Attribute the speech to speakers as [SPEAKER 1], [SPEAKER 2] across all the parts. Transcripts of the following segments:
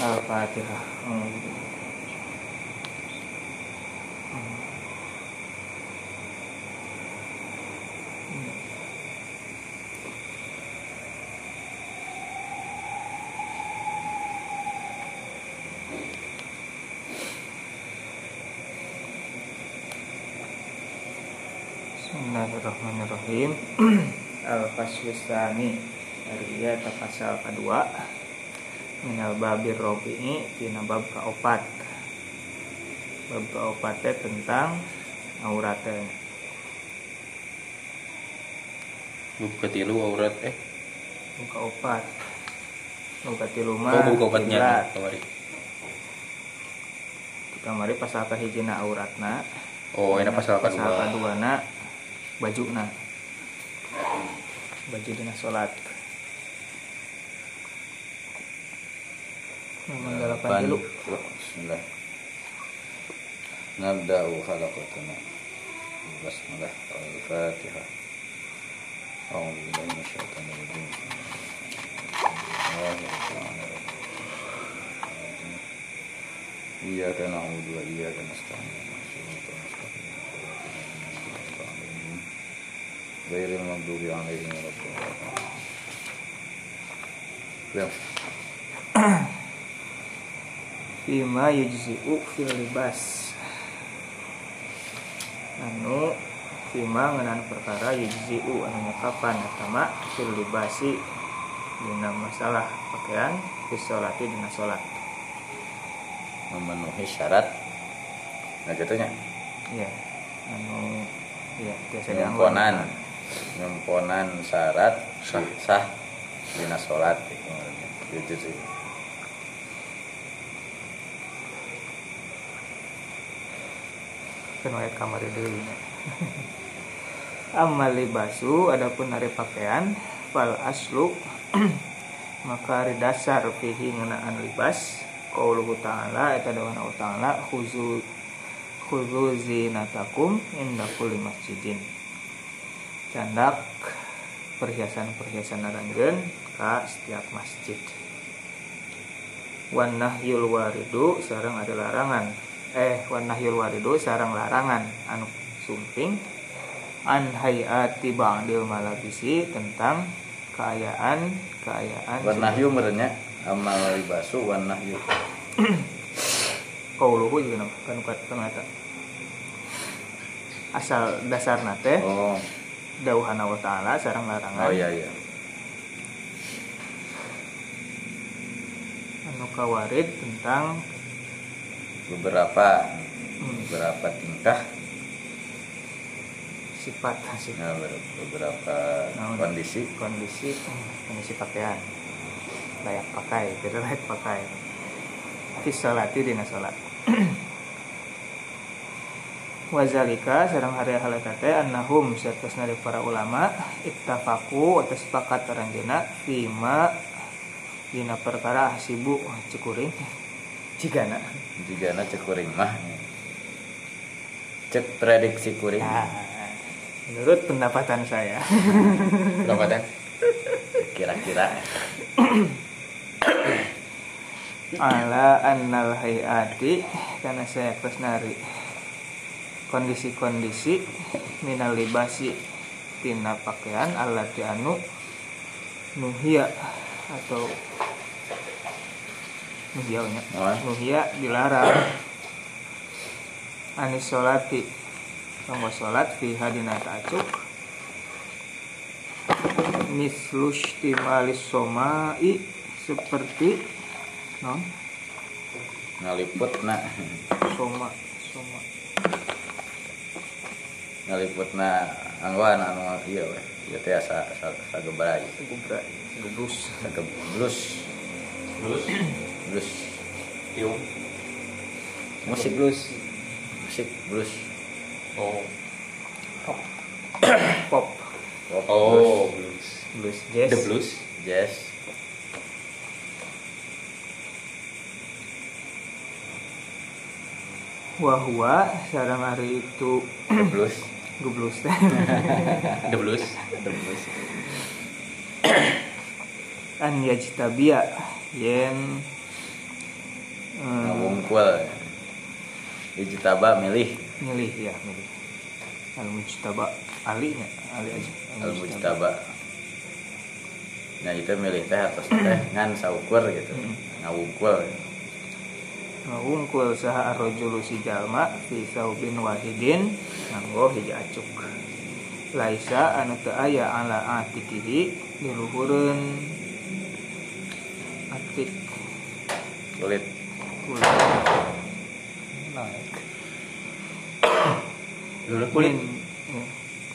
[SPEAKER 1] Al-Fatihah. Hmm. Bismillahirrahmanirrahim. Al-Faswistani Arya pasal kedua Minal babir robi'i Tina bab kaopat Bab kaopatnya tentang auratnya
[SPEAKER 2] Buka tilu aurat eh.
[SPEAKER 1] Buka opat Buka tilu
[SPEAKER 2] Oh,
[SPEAKER 1] mah
[SPEAKER 2] buka obatnya
[SPEAKER 1] kiblat.
[SPEAKER 2] kemarin.
[SPEAKER 1] Kamari pasal kahijina auratna
[SPEAKER 2] Oh, ini pasal
[SPEAKER 1] Pasal
[SPEAKER 2] kedua.
[SPEAKER 1] kedua na Baju na Baju dina sholat 8 kilo
[SPEAKER 3] Bismillah. نبدأ حلقتنا بسم الله الفاتحة أعوذ بالله من الشيطان الرجيم الله الرحمن إياك نعبد وإياك نستعين غير المغضوب عليهم ولا الضالين
[SPEAKER 1] Fima yujzi'u fil libas. Anu Fima ngenan perkara yujzi'u anu nyekapan Atama fil libasi. Dina masalah pakaian Fisolati dina sholat.
[SPEAKER 3] Memenuhi syarat nah jatuhnya
[SPEAKER 1] Iya Anu Iya biasa
[SPEAKER 3] nyemponan nyemponan syarat sah sah dina sholat gitu sih
[SPEAKER 1] Ayat kamar dulu. Amal libasu Adapun hari pakaian Fal aslu Maka hari dasar Fihi ngenaan libas Qauluhu ta'ala Eta dawan Allah ta'ala Khuzu Khuzu zinatakum Inda kulli masjidin. Candak Perhiasan-perhiasan aranjeun Ka setiap masjid. Wan nahyul waridu Sarang ada larangan Eh wan nahyul waridu Sarang larangan. Anu sumping An hayati ba'dil malabisi Tentang keayaan Keayaan
[SPEAKER 3] warnahyu merenya amal libasu warnahyu
[SPEAKER 1] Kauluhu juga nama kan eta. Asal dasar nate
[SPEAKER 3] oh.
[SPEAKER 1] dauhan Allah Ta'ala sarang larangan.
[SPEAKER 3] Oh iya iya.
[SPEAKER 1] Anu kawarid tentang
[SPEAKER 3] beberapa beberapa tingkah.
[SPEAKER 1] Sifat
[SPEAKER 3] nah, ber- beberapa
[SPEAKER 1] Nah,
[SPEAKER 3] kondisi.
[SPEAKER 1] Kondisi kondisi pakaian. Layak pakai tidak layak pakai. Fisolati dina salat wazalika sarang hari halakate annahum satasna dari para ulama ittafaku atau sepakat aranjeuna fima dina perkara sibu cekuring cigana
[SPEAKER 3] jika na cek kuring mah cek prediksi kuring
[SPEAKER 1] nah, menurut pendapatan saya.
[SPEAKER 2] Pendapatan.
[SPEAKER 3] kira-kira.
[SPEAKER 1] Ala annal hayati karena saya terus nari. Kondisi-kondisi minal libasi tina pakaian alati anu nuhia atau nuhia nya
[SPEAKER 3] Oh.
[SPEAKER 1] nuhia dilarang. Anis solati kanggo salat fi hadina ta'cuk mislush timalis somai. Seperti non
[SPEAKER 3] ngaliput na
[SPEAKER 1] soma soma.
[SPEAKER 3] Ngaliput na angwan anu iya weh. Iya teh asa asa sagebrai
[SPEAKER 1] gubra gebrus
[SPEAKER 3] sageblus
[SPEAKER 2] Terus
[SPEAKER 3] blus
[SPEAKER 2] tiung.
[SPEAKER 3] musik blues. Musik blues.
[SPEAKER 2] Oh.
[SPEAKER 1] pop.
[SPEAKER 2] Oh, blues.
[SPEAKER 1] blues. Jazz.
[SPEAKER 2] The blues.
[SPEAKER 3] jazz.
[SPEAKER 1] Wahwa sarang hari itu
[SPEAKER 3] the blues.
[SPEAKER 1] Geblus teh
[SPEAKER 2] The blues.
[SPEAKER 3] the blues.
[SPEAKER 1] An yajtabia yen Hmm.
[SPEAKER 3] ngawungkul ijtaba milih.
[SPEAKER 1] milih ya milih. Al mujtaba alinya ali aja.
[SPEAKER 3] Al mujtaba nah itu milih teh atas teh ngan saukur gitu.
[SPEAKER 1] Hmm.
[SPEAKER 3] ngawungkul
[SPEAKER 1] ngawungkul saha arrojulu si jalma fi saubin wahidin nganggo hiji acuk. Laisa anu teu aya ala atikihi di luhureun atik.
[SPEAKER 3] Kulit
[SPEAKER 1] naik
[SPEAKER 2] Dulu
[SPEAKER 1] kulit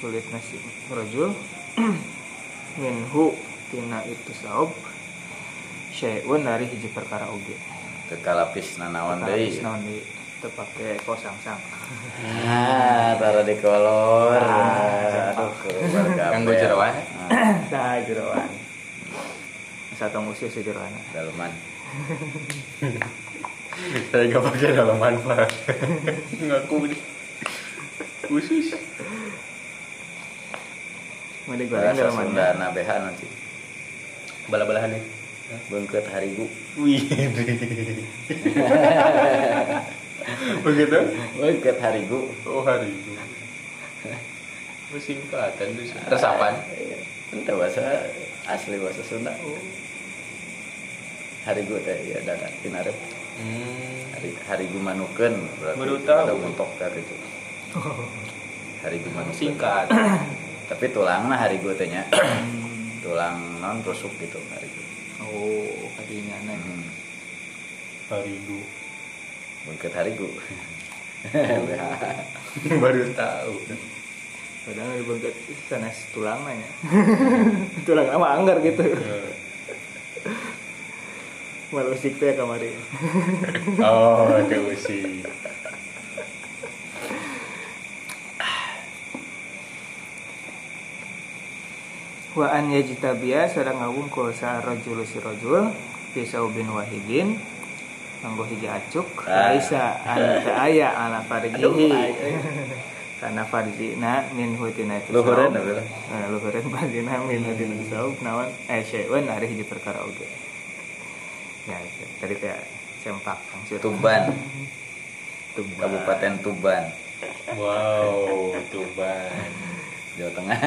[SPEAKER 1] kulit nasi rojul. Minhu tina itu saub. Syai'un dari hiji perkara oge.
[SPEAKER 3] Kekalapis nanawan deui.
[SPEAKER 1] naon di teu pake kosang sang.
[SPEAKER 3] Nah taruh di kolor.
[SPEAKER 1] Ah,
[SPEAKER 3] aduh.
[SPEAKER 2] Kanggo jeroan.
[SPEAKER 3] Nah,
[SPEAKER 1] jeroan. Satu musuh sejeroan.
[SPEAKER 3] daleman
[SPEAKER 2] Saya gak pakai dalam manfaat. Ngaku nih. Khusus.
[SPEAKER 1] Mau digoreng
[SPEAKER 3] bahasa
[SPEAKER 1] dalam
[SPEAKER 3] Sunda
[SPEAKER 1] mana?
[SPEAKER 3] nabeha nanti
[SPEAKER 2] Bala-balahan nih.
[SPEAKER 3] bengket harigu
[SPEAKER 2] Wih. Begitu?
[SPEAKER 3] bengket harigu
[SPEAKER 2] Oh hari itu. Singkatan tuh. Resapan.
[SPEAKER 3] Itu bahasa asli bahasa Sunda. Harigu teh ya dada kinarep.
[SPEAKER 2] Hmm.
[SPEAKER 3] Hari harigu manukeun berarti
[SPEAKER 2] Baru tahu.
[SPEAKER 3] ada muntok kar itu. Harigu manukeun.
[SPEAKER 2] Singkat.
[SPEAKER 3] Tapi tulangna harigu teh nya.
[SPEAKER 1] Hmm.
[SPEAKER 3] Tulang non rusuk gitu harigu.
[SPEAKER 1] Oh, kadinya nih.
[SPEAKER 3] Hmm.
[SPEAKER 2] Hari itu.
[SPEAKER 3] Bengket harigu.
[SPEAKER 2] Baru tahu.
[SPEAKER 1] Padahal di bengket sana tulang nanya. tulang sama anggar gitu. Malu usik teh kamari.
[SPEAKER 2] Oh, ada sih.
[SPEAKER 1] Wa an yajtabia sareng ngawungkul sa rajul si rajul fi saubin wahidin nganggo hiji acuk
[SPEAKER 3] Ah.
[SPEAKER 1] laisa anu teu aya ala farjihi
[SPEAKER 3] aing.
[SPEAKER 1] kana farjina min hutina itu
[SPEAKER 3] apa?
[SPEAKER 1] Nah, luhureun farjina min hutina itu naon eh syai'un ari hiji perkara oge ya itu. tadi teh sempak maksud
[SPEAKER 3] Tuban,
[SPEAKER 1] Tuban.
[SPEAKER 3] Kabupaten Tuban,
[SPEAKER 2] Wow, Tuban.
[SPEAKER 3] Jawa Tengah.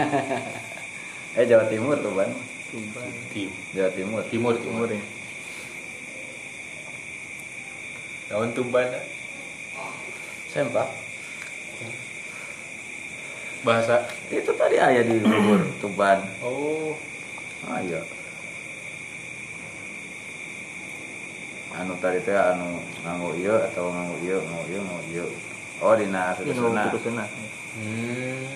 [SPEAKER 3] eh Jawa Timur Tuban.
[SPEAKER 1] Tuban
[SPEAKER 2] Tim.
[SPEAKER 3] Jawa Timur.
[SPEAKER 2] Timur,
[SPEAKER 1] timur
[SPEAKER 2] timur.
[SPEAKER 1] ya
[SPEAKER 2] Kawan Tuban.
[SPEAKER 3] Sempak.
[SPEAKER 2] Bahasa.
[SPEAKER 3] Itu tadi ayah di Tuban.
[SPEAKER 2] Oh.
[SPEAKER 3] Ah Anu tadi teh anu nganggo ieu atau nganggo ieu, nganggo ieu, nganggo ieu. Oh dina sudah
[SPEAKER 1] kudu sunah
[SPEAKER 2] Hmm.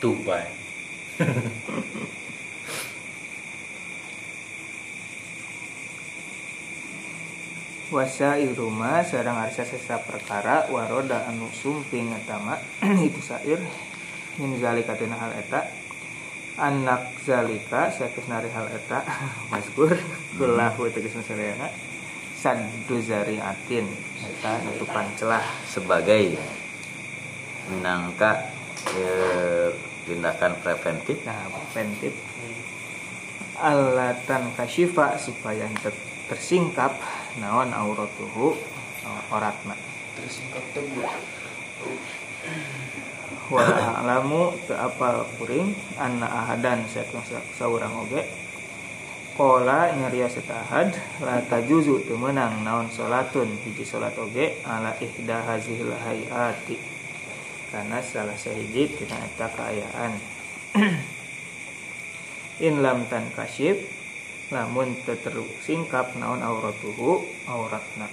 [SPEAKER 2] Tuban.
[SPEAKER 1] wasa iruma sarang arsa sesa perkara waroda anu sumping etama itu sair min zalika tina hal eta anak zalika satus nari hal eta maskur kulahu tegasna sadayana saddu zariatin eta nutupan celah
[SPEAKER 3] sebagai minangka eh, tindakan preventif.
[SPEAKER 1] Nah preventif. Alatan kasyifa supaya ter- tersingkap naon auratuhu oratna.
[SPEAKER 2] Tersingkap tebu.
[SPEAKER 1] Wala alamu teu apal kuring anna ahadan sa- saurang oge. Kola nyarios eta ahad la tajuzu teu meunang naon salatun hiji salat oge ala ihda hazihil hayati karena salah sahiji tina eta kaayaan. In lam tan kasyif lamun teu tersingkap naon auratuhu auratna.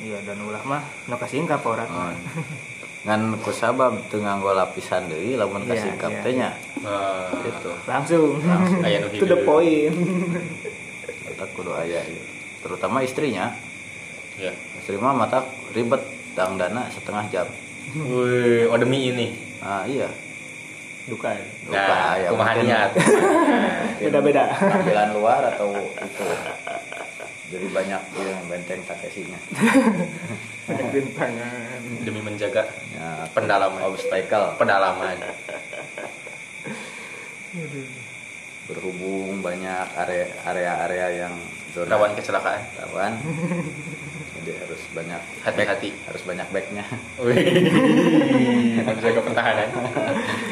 [SPEAKER 1] Iya dan ulah mah nu kasingkap auratna.
[SPEAKER 3] Oh. ngan kusabab teu nganggo lapisan deui lamun
[SPEAKER 1] Iya,
[SPEAKER 3] kasingkap
[SPEAKER 1] iya,
[SPEAKER 3] teh nya
[SPEAKER 2] Ah.
[SPEAKER 3] gitu
[SPEAKER 1] langsung
[SPEAKER 2] Aya nu
[SPEAKER 1] to the point
[SPEAKER 3] Eta kudu aya ieu. terutama istrinya
[SPEAKER 2] Ya.
[SPEAKER 3] istri mah mata ribet dana setengah jam
[SPEAKER 2] Wih, oh demi ini.
[SPEAKER 3] ah iya
[SPEAKER 1] duka ya.
[SPEAKER 3] Lupa,
[SPEAKER 2] Nah,
[SPEAKER 3] ya,
[SPEAKER 2] kumaha niat.
[SPEAKER 1] Beda-beda.
[SPEAKER 3] tampilan luar atau itu jadi banyak yang benteng takesinya
[SPEAKER 1] Banyak rintangan.
[SPEAKER 2] Demi menjaga
[SPEAKER 3] ya,
[SPEAKER 2] Pendalaman.
[SPEAKER 3] obstacle.
[SPEAKER 2] Pedalaman.
[SPEAKER 3] berhubung banyak area area-area yang zona
[SPEAKER 2] rawan kecelakaan.
[SPEAKER 3] rawan jadi harus banyak
[SPEAKER 2] hati-hati.
[SPEAKER 3] harus banyak backnya.
[SPEAKER 2] Wih, menjaga pertahanan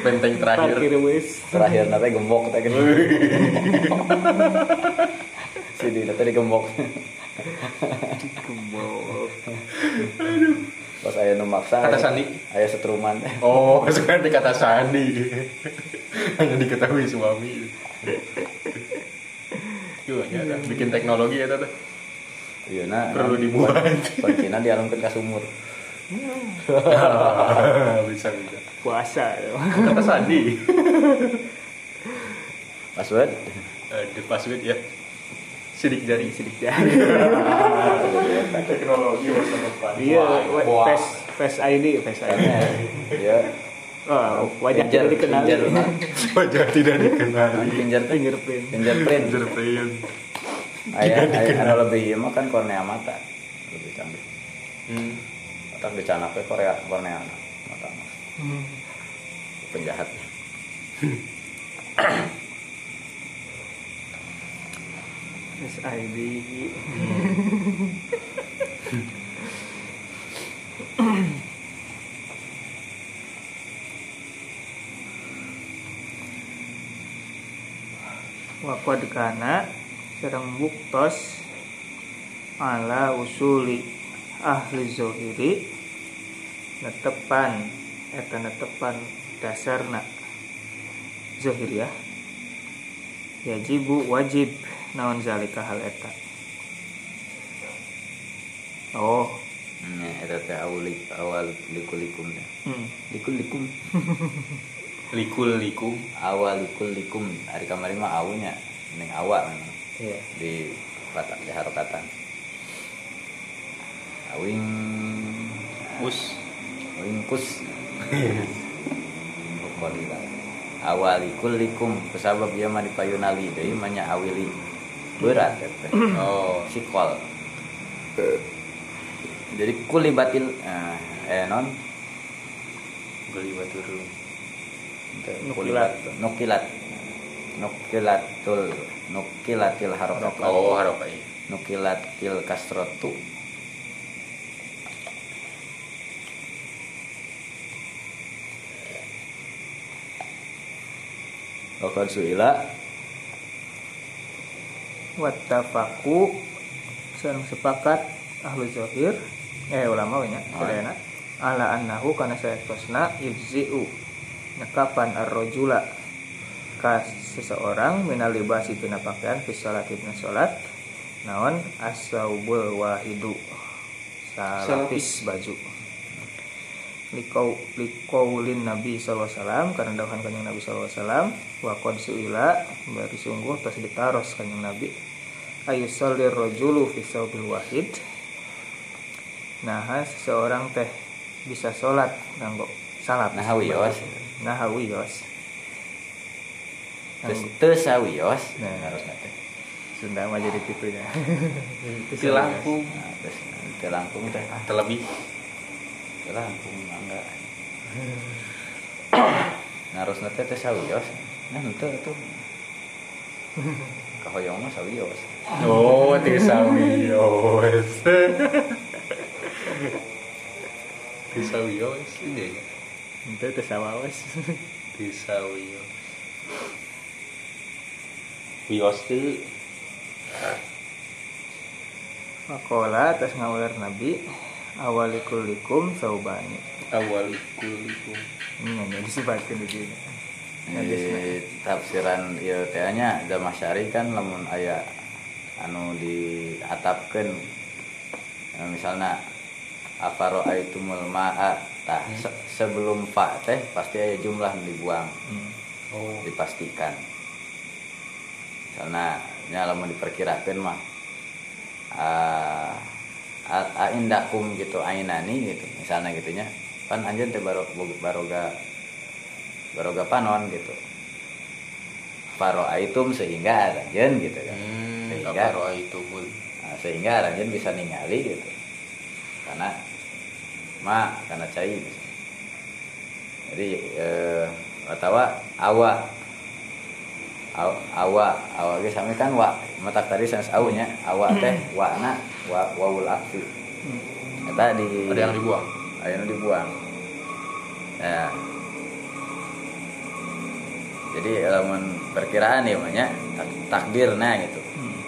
[SPEAKER 2] benteng terakhir.
[SPEAKER 1] parkir wis
[SPEAKER 3] terakhir nanti gembok gini sini nanti digembok.
[SPEAKER 1] Gembok.
[SPEAKER 3] Pas ayah nu maksa
[SPEAKER 2] Kata
[SPEAKER 3] aya-
[SPEAKER 2] Sandi.
[SPEAKER 3] ayah setruman.
[SPEAKER 2] Oh sekarang dikata Sandi. Hanya diketahui suami. Yuk, ya, dah. bikin teknologi ya tata
[SPEAKER 3] iya nah
[SPEAKER 2] Perlu dibuat.
[SPEAKER 3] kuncinya dialungkan ke sumur.
[SPEAKER 2] Bisa bisa.
[SPEAKER 1] Puasa ya.
[SPEAKER 2] kata Sandi.
[SPEAKER 3] Password?
[SPEAKER 2] Ada password ya. Sidik jari.
[SPEAKER 1] Sidik jari.
[SPEAKER 2] Teknologi masa depan
[SPEAKER 1] iya face face ID face ID
[SPEAKER 3] ya
[SPEAKER 1] oh, wajah
[SPEAKER 3] Pinjar-
[SPEAKER 1] tidak dikenali.
[SPEAKER 3] pinjar, nah.
[SPEAKER 2] wajah tidak dikenali.
[SPEAKER 1] Fingerprint.
[SPEAKER 3] Fingerprint.
[SPEAKER 2] Fingerprint.
[SPEAKER 3] Ayah ayah anu lebih iya mah kan kornea mata. Lebih canggih.
[SPEAKER 2] Hmm.
[SPEAKER 3] otak dicanaknya korea? Kornea mata. Mah penjahat.
[SPEAKER 1] Face ID Wakod kana serang buktos ala usuli ahli zohiri netepan eta netepan dasarna zohir ya yajibu wajib naon zalika hal eta oh
[SPEAKER 3] Ya, itu teh awal awal likulikum teh.
[SPEAKER 1] hmm.
[SPEAKER 3] Likulikum.
[SPEAKER 2] likul likum
[SPEAKER 3] Awal likulikum. Hari kemarin mah awunya, ning awak
[SPEAKER 1] iya.
[SPEAKER 3] Di kata di harokatan. Awing.
[SPEAKER 2] Us
[SPEAKER 3] awing kus. Bukolila. Awal likulikum kusabab ieu mah dipayunali. Deui mah nya awili. Berat ya teh.
[SPEAKER 2] oh
[SPEAKER 3] Sikol. Jadi kulibatil eh, eh non?
[SPEAKER 2] Geli batu dulu
[SPEAKER 3] nukilat. nukilat. Nukilatul nukilatil harokat
[SPEAKER 2] oh harokai
[SPEAKER 3] nukilatil kasrotu. Wakad suila.
[SPEAKER 1] Wattafaku. Sareng sepakat ahlu zohir. Eh ulama banyak
[SPEAKER 3] Oh.
[SPEAKER 1] sadayana ala annahu kana sayatosna yujzi'u. Nekapan ar-rajula ka seseorang minal libasi tina pakaian fi salati tina salat naon? Asaubul wahidu. Salapis baju. Likau likaulin Nabi SAW karena dawahan kanjeng Nabi SAW wa qad suila bari sungguh tos ditaros kanjeng Nabi. Ayu salir rajulu fi saubil wahid. Nah seseorang teh bisa sholat nganggo salap
[SPEAKER 3] Nah, wios.
[SPEAKER 1] nah wios
[SPEAKER 3] terus
[SPEAKER 1] Nganggo-
[SPEAKER 3] teu sawios
[SPEAKER 1] Nah.
[SPEAKER 3] harusnya teh
[SPEAKER 1] Sunda mah jadi titunya
[SPEAKER 2] di Lampung.
[SPEAKER 3] Nah, terus teu langkung teh
[SPEAKER 2] terlebih
[SPEAKER 3] teu langkung enggak. Harusnya teh teu sawios nah henteu tuh. Kahoyong mah sawios
[SPEAKER 2] oh tisawios tisawios ini ya
[SPEAKER 1] itu sawawas
[SPEAKER 2] tisawios wios tuh
[SPEAKER 1] Makola atas ngawur Nabi. Awalikulikum saubani.
[SPEAKER 2] Awal kulikum
[SPEAKER 1] ini yang disebutkan di sini.
[SPEAKER 3] Di tafsiran ieu teh nya Damasyari kan lamun aya anu diatapkeun. Eh, misalnya afaro aitumul ma'a? Tah se- sebelum fa teh pasti aya jumlah dibuang.
[SPEAKER 1] Hmm.
[SPEAKER 2] oh.
[SPEAKER 3] Dipastikan misalnya nya lamun diperkirakeun mah ah a- aindakum gitu ainani gitu. Misalnya gitunya kan anjeun teh baro baroga baroga panon gitu. Faro aitum sehingga aranjeun gitu kan.
[SPEAKER 2] Hmm,
[SPEAKER 3] sehingga
[SPEAKER 2] mul
[SPEAKER 3] Nah, sehingga aranjeun bisa ningali gitu. Karena ma karena cai. Jadi eh, atawa awa Aw- awa. Awa ge sami kan wa. Mata tadi sans aunya awa teh wa na wa waul akfi eta di
[SPEAKER 2] ada yang dibuang?
[SPEAKER 3] Aya nu dibuang. Ya. Jadi lamun perkiraan ya banyak takdirna gitu.
[SPEAKER 1] Hmm.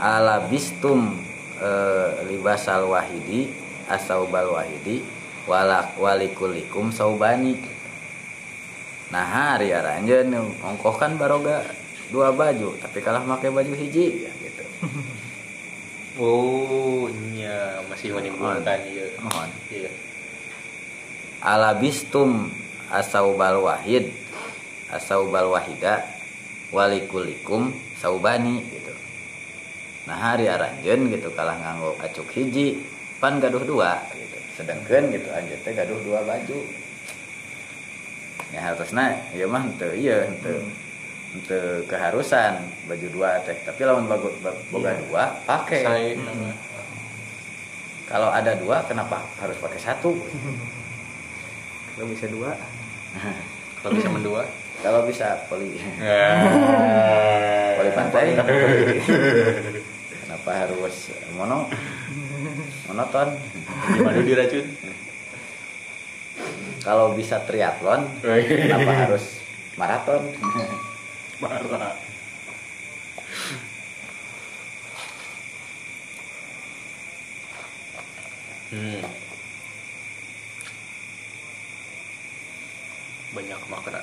[SPEAKER 3] ala bistum eh, libasal wahidi asaubal wahidi walak walikulikum saubani nah hari aranjeun ongkoh kan baroga dua baju tapi kalah pakai baju hiji ya gitu.
[SPEAKER 2] Oh iya masih menimbulkan iya.
[SPEAKER 3] Mohon.
[SPEAKER 2] iya.
[SPEAKER 3] Ala bistum asaubal wahid asaubal wahida walikulikum saubani gitu. Nah hari aranjeun gitu kalah nganggo acuk hiji pan gaduh dua gitu. Sedangkan gitu anjeun teh gaduh dua baju ya harusnya ya mah henteu iya henteu henteu keharusan baju dua teh. Tapi lamun bago- ba- boga
[SPEAKER 1] Iya.
[SPEAKER 3] dua pakai.
[SPEAKER 2] Saya
[SPEAKER 3] kalau ada dua kenapa harus pakai satu?
[SPEAKER 1] Kalau bisa dua.
[SPEAKER 2] kalau bisa mendua?
[SPEAKER 3] Kalau bisa poli.
[SPEAKER 2] Eh.
[SPEAKER 3] poli pantai. Kenapa harus mono? Monoton.
[SPEAKER 2] Gimana diracun
[SPEAKER 3] kalau bisa triathlon kenapa harus maraton
[SPEAKER 2] parah hmm. banyak makna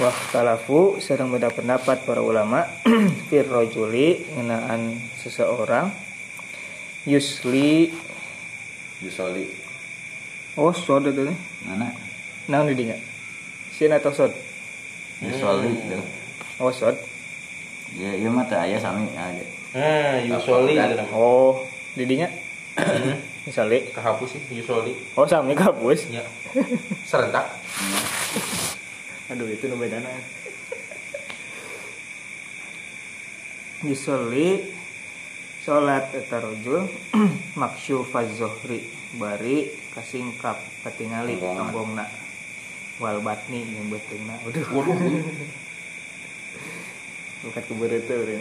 [SPEAKER 1] Wah talafu sedang beda pendapat para ulama fir rojuli ngenaan seseorang. Yusli.
[SPEAKER 3] Yusoli.
[SPEAKER 1] Oh sod itu nih
[SPEAKER 3] mana?
[SPEAKER 1] Nang didinya sin atau sod?
[SPEAKER 3] Yusoli
[SPEAKER 1] oh sod.
[SPEAKER 3] Ya iya mah teh aya sami aja
[SPEAKER 2] nah Yusoli
[SPEAKER 3] Apa,
[SPEAKER 2] itu namanya.
[SPEAKER 1] Oh didinya misalnya
[SPEAKER 2] kehapus sih Yusoli.
[SPEAKER 1] Oh sami kabus
[SPEAKER 2] ya. Serentak
[SPEAKER 1] aduh itu nu bedana Yusoli salat eta rojul maksyufaz zuhri bari kasingkap katingali
[SPEAKER 3] anggongna
[SPEAKER 1] wal batni yang beteungna waduh.
[SPEAKER 2] Waduh.
[SPEAKER 1] Bukan kubur itu ya.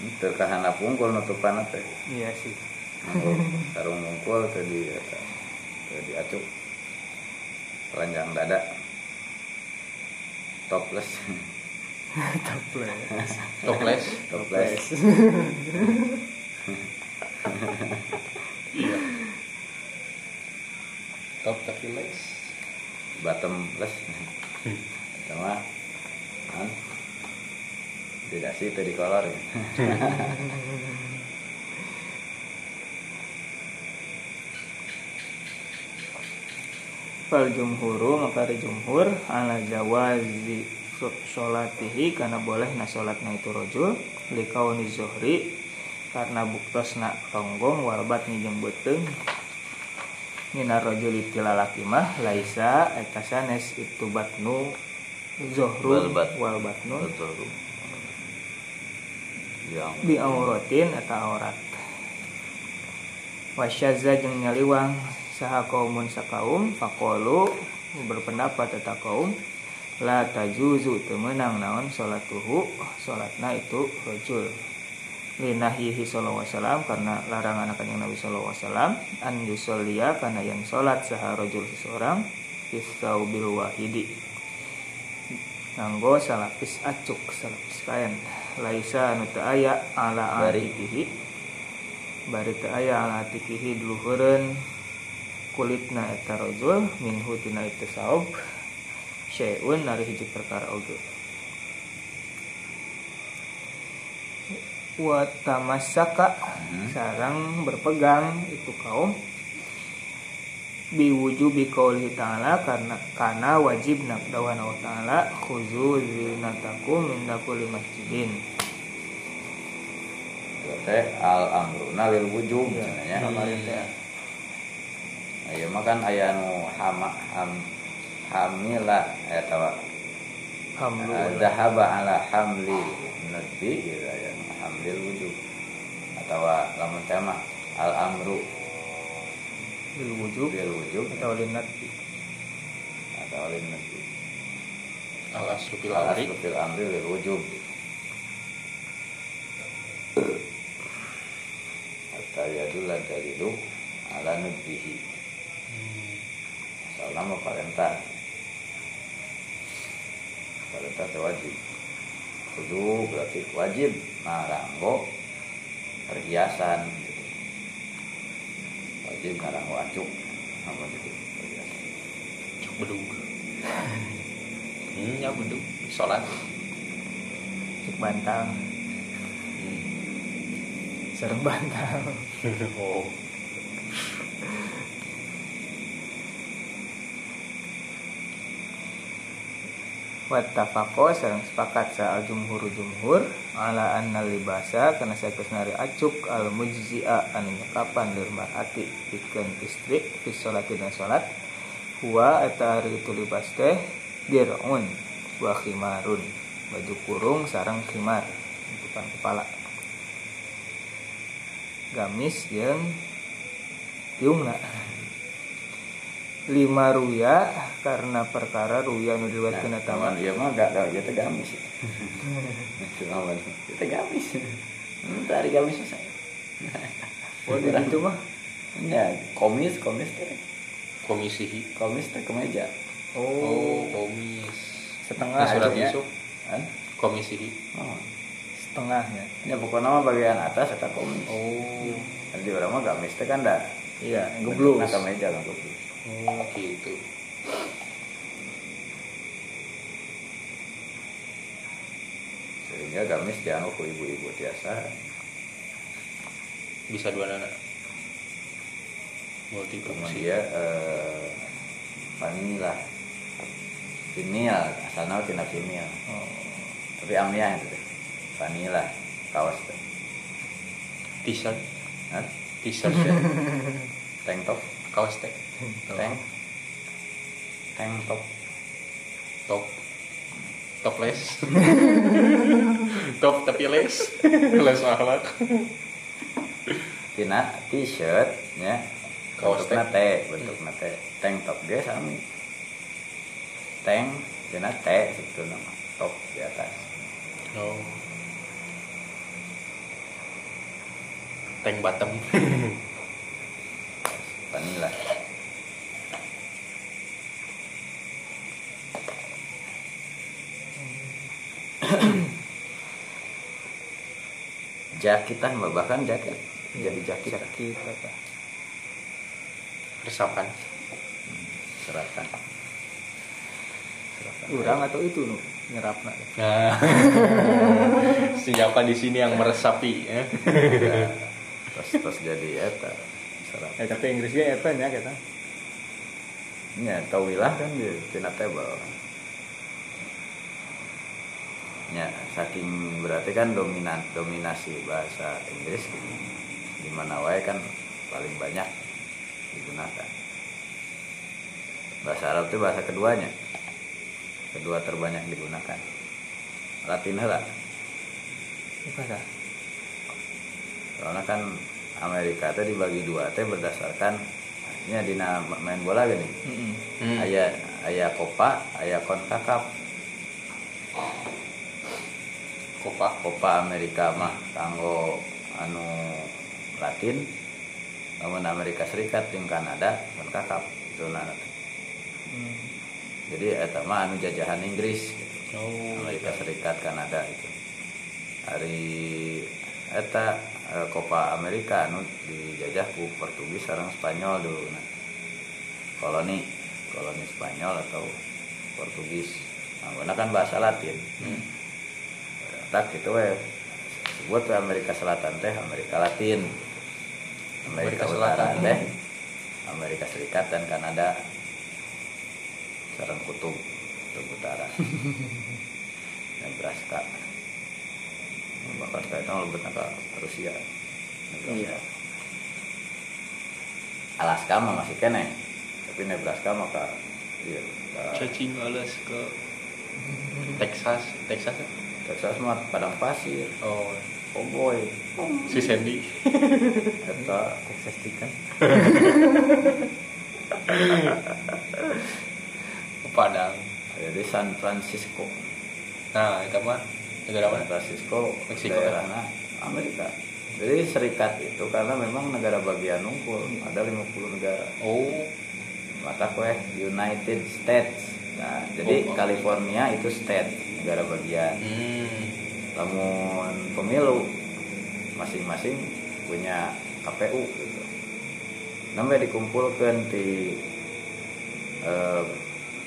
[SPEAKER 3] itu kahana pungkul nutupan teh
[SPEAKER 1] iya sih.
[SPEAKER 3] Sarung mungkul teh di eta teh diacuk telanjang dada topless.
[SPEAKER 1] Toples
[SPEAKER 2] toples
[SPEAKER 3] topless.
[SPEAKER 2] Iya. Top tapi les
[SPEAKER 3] bottomless sama kan? Tidak sih itu di kolor ya.
[SPEAKER 1] fal jumhuru maka ada jumhur ala jawazi sholatihi karena boleh na sholatna itu rojul likauni zuhri karena buktos na tonggong walbat ni jeung beuteung Mina rojul itilalaki mah laisa eta sanes itu batnu zuhru
[SPEAKER 3] Walbat.
[SPEAKER 1] walbatnu. Bi auratin eta aurat. Wasyaza jeung nyaliwang saha kaumun sakaum faqalu berpendapat eta kaum la tajuzu teu meunang naon salatuhu salatna itu rajul linahyihi sallallahu alaihi wasallam karena larangan akan yang Nabi sallallahu alaihi wasallam an yusollia karena yang salat saha rajul seseorang bil wahidi. Nganggo salapis acuk salapis kain laisa anu teu aya ala
[SPEAKER 3] Bari.
[SPEAKER 1] atikihi. Bari teu aya ala atikihi kulitna eta rajul minhu tina itu saub syai'un nari hiji perkara oge wa tamassaka sarang berpegang itu kaum biwujubi qaulihi ta'ala karena karena wajib nak dawana wa ta'ala khuzu zinatakum min kulli masjidin.
[SPEAKER 3] Teh al amruna lil wujub
[SPEAKER 1] ya kemarin teh
[SPEAKER 3] ayo mah kan aya nu hama ham hamila eta wa
[SPEAKER 1] alhamdulillah
[SPEAKER 3] zahaba ala hamli nadbi gitu nu hamlil wujub atau lamun tema al amru.
[SPEAKER 1] Bil wujub.
[SPEAKER 3] Bil wujub.
[SPEAKER 1] Atau linat
[SPEAKER 3] atau lin nabi
[SPEAKER 2] al aslu fil
[SPEAKER 3] al
[SPEAKER 2] amri.
[SPEAKER 3] aslu fil amri lil wujub. Hatta yadulla dalilu ala nudbihi mau parenta parenta wajib. Kudu berarti wajib. Naranggo perhiasan gitu. wajib naranggo acuk. Apa gitu perhiasan.
[SPEAKER 2] Cuk bedug hmm, ya bedug sholat.
[SPEAKER 1] Cek bantal.
[SPEAKER 2] Hmm.
[SPEAKER 1] serem bantal.
[SPEAKER 2] Oh
[SPEAKER 1] Wattafaqo sareng sepakat sa jumhur jumhur ala anna libasa kana saeus nari acuk al mujzi'a anu nyekapan lir mar'ati pikeun istri fi sholati dan salat huwa eta ari itu libas teh dir'un wa khimarun baju kurung sareng khimar tutupan kepala. Gamis jeung tiungna lima ruya karena perkara ruya nu diriwayatkeun mah
[SPEAKER 3] Taman iya mah gak gak jadi gamis. Cuma kita gamis. Tari gamis
[SPEAKER 1] oh di ditu mah
[SPEAKER 3] Ya, komis, komis teh.
[SPEAKER 2] komisi
[SPEAKER 3] Komis teh kemeja.
[SPEAKER 2] oh komis
[SPEAKER 3] Setengah
[SPEAKER 2] Nah, surat
[SPEAKER 3] Hah?
[SPEAKER 2] komisi
[SPEAKER 3] Oh.
[SPEAKER 1] setengahnya
[SPEAKER 3] Ya pokoknya mah bagian atas eta komis.
[SPEAKER 2] oh
[SPEAKER 3] Jadi orang mah gamis teh kan dah.
[SPEAKER 1] iya geblus
[SPEAKER 3] Nah, kemeja kan geblus.
[SPEAKER 2] Oh gitu
[SPEAKER 3] Sehingga gamis dianggap ku ibu-ibu biasa.
[SPEAKER 2] bisa dua nana multi
[SPEAKER 3] Kemudian
[SPEAKER 2] fungsi
[SPEAKER 3] dia eh, vanilla. Vinil, asalnya tina vinil.
[SPEAKER 1] oh.
[SPEAKER 3] Tapi amnya itu teh. Vanilla, kaos teh.
[SPEAKER 2] t-shirt t-shirt ya
[SPEAKER 3] Tank top,
[SPEAKER 2] kaos teh
[SPEAKER 3] tank. Tank top.
[SPEAKER 2] top topless top tapi les les akhlak
[SPEAKER 3] Tina t-shirt nya
[SPEAKER 2] Kaos
[SPEAKER 3] bentukna T, bentukna T. Tank top ge sami. Tank tina T sebetulnya mah. top di atas.
[SPEAKER 2] oh tank bottom
[SPEAKER 3] Vanilla. jakitan mah, bahkan jaket jadi jakit
[SPEAKER 1] sakit apa?
[SPEAKER 2] Resapan.
[SPEAKER 3] Seratan
[SPEAKER 1] urang atau itu nu nyerapna
[SPEAKER 2] nah siapa di sini yang meresapi ya.
[SPEAKER 3] Terus terus jadi eta seratan
[SPEAKER 1] ya tapi Inggrisnya eta nya kita
[SPEAKER 3] Ya, tahuilah kan di tina table. Ya, saking berarti kan dominan dominasi bahasa Inggris di mana wae kan paling banyak digunakan. Bahasa Arab itu bahasa keduanya. Kedua terbanyak digunakan. Latin lah.
[SPEAKER 1] dah
[SPEAKER 3] Soalnya kan Amerika itu dibagi dua teh berdasarkan nya dina main bola gini.
[SPEAKER 1] Heeh.
[SPEAKER 2] Hmm.
[SPEAKER 3] Aya aya Copa, aya CONCACAF.
[SPEAKER 2] Copa
[SPEAKER 3] Copa Amerika mah kanggo anu Latin namun Amerika Serikat jeung Kanada CONCACAF itu nah
[SPEAKER 1] Hmm.
[SPEAKER 3] jadi eta mah anu jajahan Inggris gitu.
[SPEAKER 2] oh
[SPEAKER 3] Amerika Serikat Kanada itu hari eta eh, Copa Amerika anu dijajah ku Portugis sareng Spanyol dulu. Nah. koloni koloni Spanyol atau Portugis. Nah, kan bahasa Latin.
[SPEAKER 2] Hmm.
[SPEAKER 3] tak gitu we sebut we Amerika Selatan teh Amerika Latin. Amerika,
[SPEAKER 2] Amerika
[SPEAKER 3] Utara
[SPEAKER 2] Selatan.
[SPEAKER 3] teh. Amerika Serikat dan Kanada. Sareng kutub kutub utara. Nebraska bahkan lebih ke Rusia.
[SPEAKER 1] Iya.
[SPEAKER 3] Alaska mah masih kene tapi Nebraska mah ka iya, ka
[SPEAKER 2] cacing alas ke Texas. Texas ya?
[SPEAKER 3] Texas mah padang pasir.
[SPEAKER 2] Oh.
[SPEAKER 3] Cowboy
[SPEAKER 2] si Sandy.
[SPEAKER 3] Eta Texas kan
[SPEAKER 2] Padang.
[SPEAKER 3] Jadi San Francisco.
[SPEAKER 2] Nah itu mah negara
[SPEAKER 3] San
[SPEAKER 2] mana
[SPEAKER 3] Francisco
[SPEAKER 2] Meksiko.
[SPEAKER 3] daerahnya Amerika. Jadi serikat itu karena memang negara bagian unggul. Ada 50 negara.
[SPEAKER 2] Oh.
[SPEAKER 3] Maka kue United States. Nah jadi
[SPEAKER 2] Oh, oh.
[SPEAKER 3] California itu state negara bagian.
[SPEAKER 2] Hmm.
[SPEAKER 3] namun pemilu masing-masing punya KPU gitu. Namanya dikumpulkan di eh,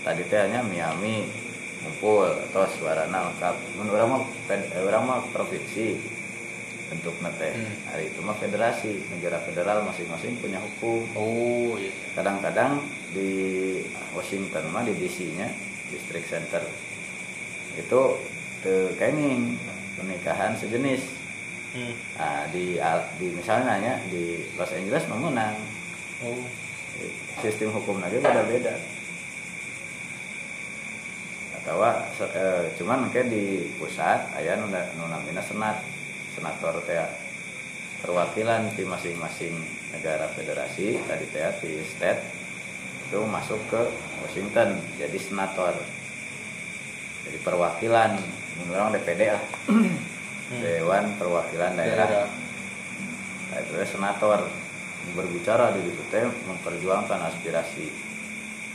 [SPEAKER 3] tadi tehnya Miami ngumpul atau suara lengkap. Mun urang mah eh, urang mah provinsi bentuk teh.
[SPEAKER 2] Hmm.
[SPEAKER 3] Hari itu mah federasi, negara federal masing-masing punya hukum.
[SPEAKER 2] oh iya
[SPEAKER 3] Kadang-kadang di Washington mah di DC-nya District Center itu kenging pernikahan sejenis
[SPEAKER 2] hmm.
[SPEAKER 3] Nah, di di misalnya nanya di Los Angeles mau menang
[SPEAKER 2] oh
[SPEAKER 3] sistem hukum lagi beda-beda atau eh, cuman kayak di pusat aya nu nu namina senat senator teh perwakilan di masing-masing negara federasi tadi teh di state itu masuk ke Washington jadi senator. Jadi perwakilan menurut orang DPD lah Dewan Perwakilan Daerah. Nah, itu senator. Berbicara di situ teh memperjuangkan aspirasi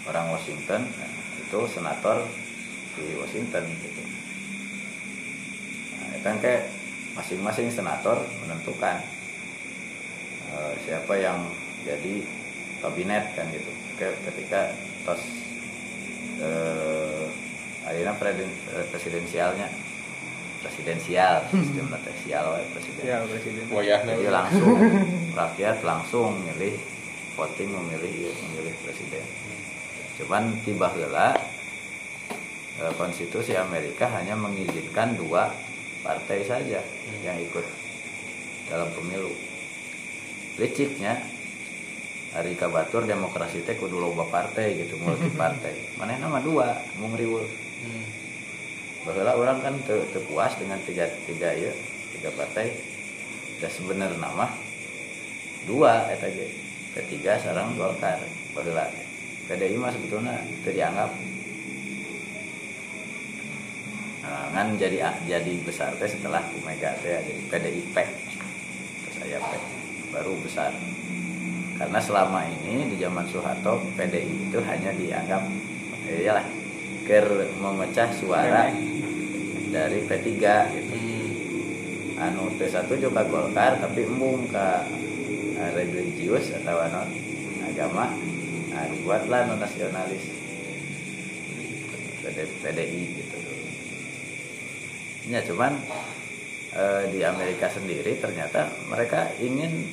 [SPEAKER 3] orang Washington nah, itu senator di Washington gitu. Nah, itu kan kayak masing-masing senator menentukan eh, siapa yang jadi kabinet kan gitu. Ke- ketika tos eh, akhirnya presiden- presidensialnya. Presidensial sistem presidensial presiden.
[SPEAKER 1] Ya presiden.
[SPEAKER 3] Jadi langsung rakyat langsung milih voting memilih memilih presiden. Cuman tiba eh, konstitusi Amerika hanya mengizinkan dua partai saja yang ikut dalam pemilu. Liciknya hari kabatur demokrasi teh kudu loba partai gitu multi partai. Mana nama dua? Mung riweuh
[SPEAKER 2] hmm.
[SPEAKER 3] bahwa orang kan te, te puas dengan tiga tiga ya tiga partai. Dan sebenarnya nama dua eta ge. Ketiga sarang Golkar. Bahwa PDI mah sebetulnya itu dianggap kan jadi jadi besar teh setelah Bu Mega teh ya, jadi PDIP saya P baru besar karena selama ini di zaman Soeharto PDI itu hanya dianggap eh, iyalah ker memecah suara dari P3 gitu.
[SPEAKER 2] Hmm.
[SPEAKER 3] anu P1 juga Golkar tapi embung ke eh, religius atau anu agama nah dibuatlah non nasionalis PD, PDI gitu ya cuman eh, di Amerika sendiri ternyata mereka ingin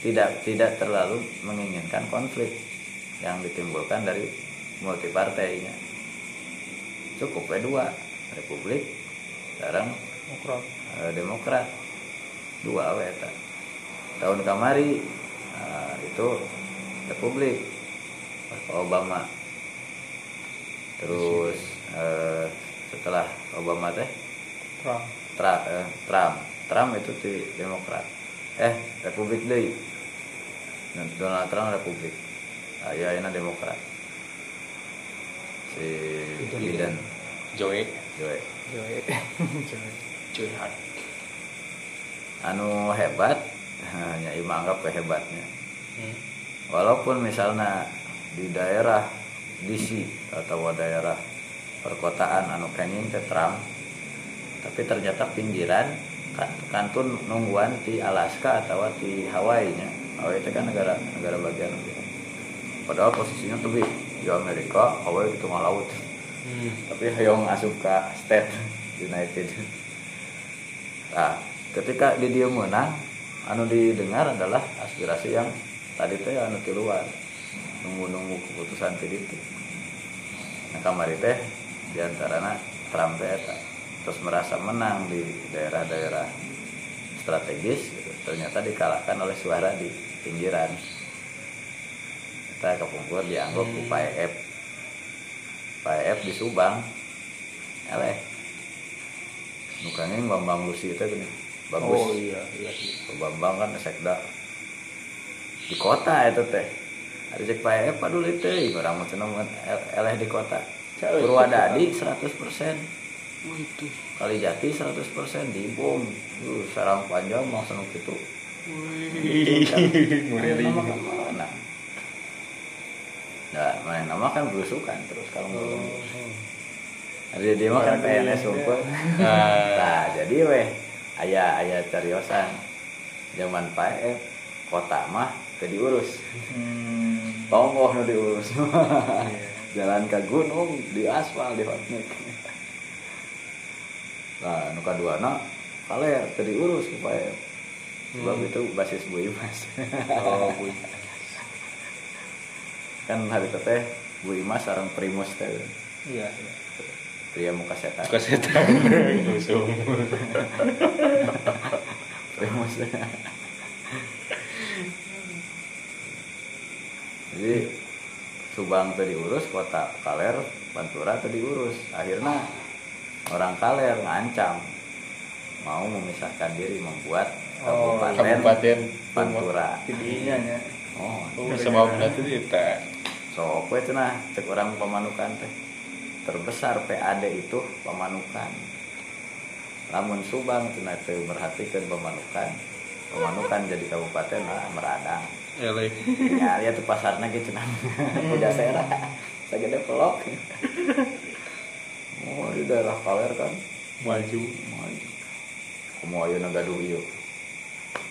[SPEAKER 3] tidak tidak terlalu menginginkan konflik yang ditimbulkan dari multipartainya cukup we dua Republik sekarang
[SPEAKER 1] Demokrat.
[SPEAKER 3] eh, Demokrat. Dua we eta. tahun kamari eh, itu Republik Obama. Terus eh, setelah Obama teh
[SPEAKER 1] Trump.
[SPEAKER 3] Tra- eh, Trump. Trump itu di Demokrat. Eh Republik Dan Donald Trump Republik. Aya ayeuna Demokrat. Si Biden.
[SPEAKER 2] Joe
[SPEAKER 3] Joe
[SPEAKER 1] Joe Joe
[SPEAKER 2] Joe Hart.
[SPEAKER 3] Anu hebat. Hanya ima anggap hebatnya.
[SPEAKER 2] Hmm.
[SPEAKER 3] walaupun misalnya di daerah DC atau daerah perkotaan anu kenging ke Trump tapi ternyata pinggiran kan- kantun nungguan di Alaska atau di Hawaii nya. Hawaii itu kan negara negara bagian padahal posisinya tuh di Amerika Hawaii di tengah laut.
[SPEAKER 2] Hmm.
[SPEAKER 3] tapi hayong asup ke state United. Nah ketika di dia menang anu didengar adalah aspirasi yang tadi teh anu di luar nunggu-nunggu keputusan di itu nah kamari teh di antaranya Trump teh. Terus merasa menang di daerah-daerah strategis gitu. ternyata dikalahkan oleh suara di pinggiran. Kita kepungkur dianggap ku PF PF di Subang. Eleh. Nukangnya Bambang Lusi itu gini bagus.
[SPEAKER 1] Oh iya iya
[SPEAKER 3] Pak Bambang kan sekda. Di kota itu teh. Ada cek Pak Eva dulu itu orang mau eleh di kota. Purwadadi 100%
[SPEAKER 1] Waduh.
[SPEAKER 3] kali jati 100% di bom uh, sarang panjang mau seneng gitu mana nah main nama kan belusukan terus kalau belum ada dia mah kan PNS unggul
[SPEAKER 2] Nah,
[SPEAKER 3] nah jadi weh ayah ayah cariosan. Zaman Pak Ef kota mah teu diurus.
[SPEAKER 1] Hmm.
[SPEAKER 3] tonggoh nu diurus. Jalan ke gunung di aspal di hotnik nah nu kaduana kaler teu diurus ku Pak Ef sebab itu basis Bu Imas
[SPEAKER 2] oh, Bu.
[SPEAKER 3] kan hari teh Bu Imas sareng primus teh
[SPEAKER 1] Iya, iya.
[SPEAKER 3] pria muka setan
[SPEAKER 2] Suka setan. Usum.
[SPEAKER 3] primus jadi Subang tadi diurus kota Kaler Pantura tadi diurus akhirnya orang Kaler ngancam. Mau memisahkan diri membuat
[SPEAKER 1] Oh,
[SPEAKER 3] kabupaten,
[SPEAKER 2] Kabupaten
[SPEAKER 3] Pantura.
[SPEAKER 1] Jadinya ya.
[SPEAKER 3] oh.
[SPEAKER 2] Sebabnya itu kita
[SPEAKER 3] sok we cenah cek orang pemanukan teh. Terbesar PAD itu pemanukan. Lamun Subang cenah teu merhatikan pemanukan. Pemanukan jadi kabupaten lah meradang.
[SPEAKER 2] Eleh.
[SPEAKER 3] ya lihat tuh pasarnya gitu nah. Udah sera segede pelok oh di daerah kaler kan
[SPEAKER 2] Maju.
[SPEAKER 3] maju kamu ayo na gaduh iyo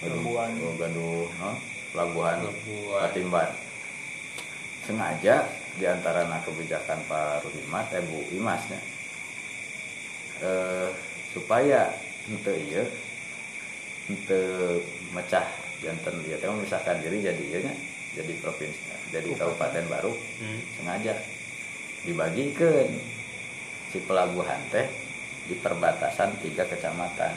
[SPEAKER 1] Pelabuhan.
[SPEAKER 3] oh, gaduh no? pelabuhan
[SPEAKER 2] Pelabuhan.
[SPEAKER 3] Patimban sengaja di antara na kebijakan Pak Ruhimat eh Bu Imasnya eh, supaya ente iya ente mecah jantan dia teh memisahkan diri jadi iya nya jadi provinsi jadi kabupaten baru
[SPEAKER 2] Hmm.
[SPEAKER 3] sengaja dibagikan si pelabuhan teh di perbatasan tiga kecamatan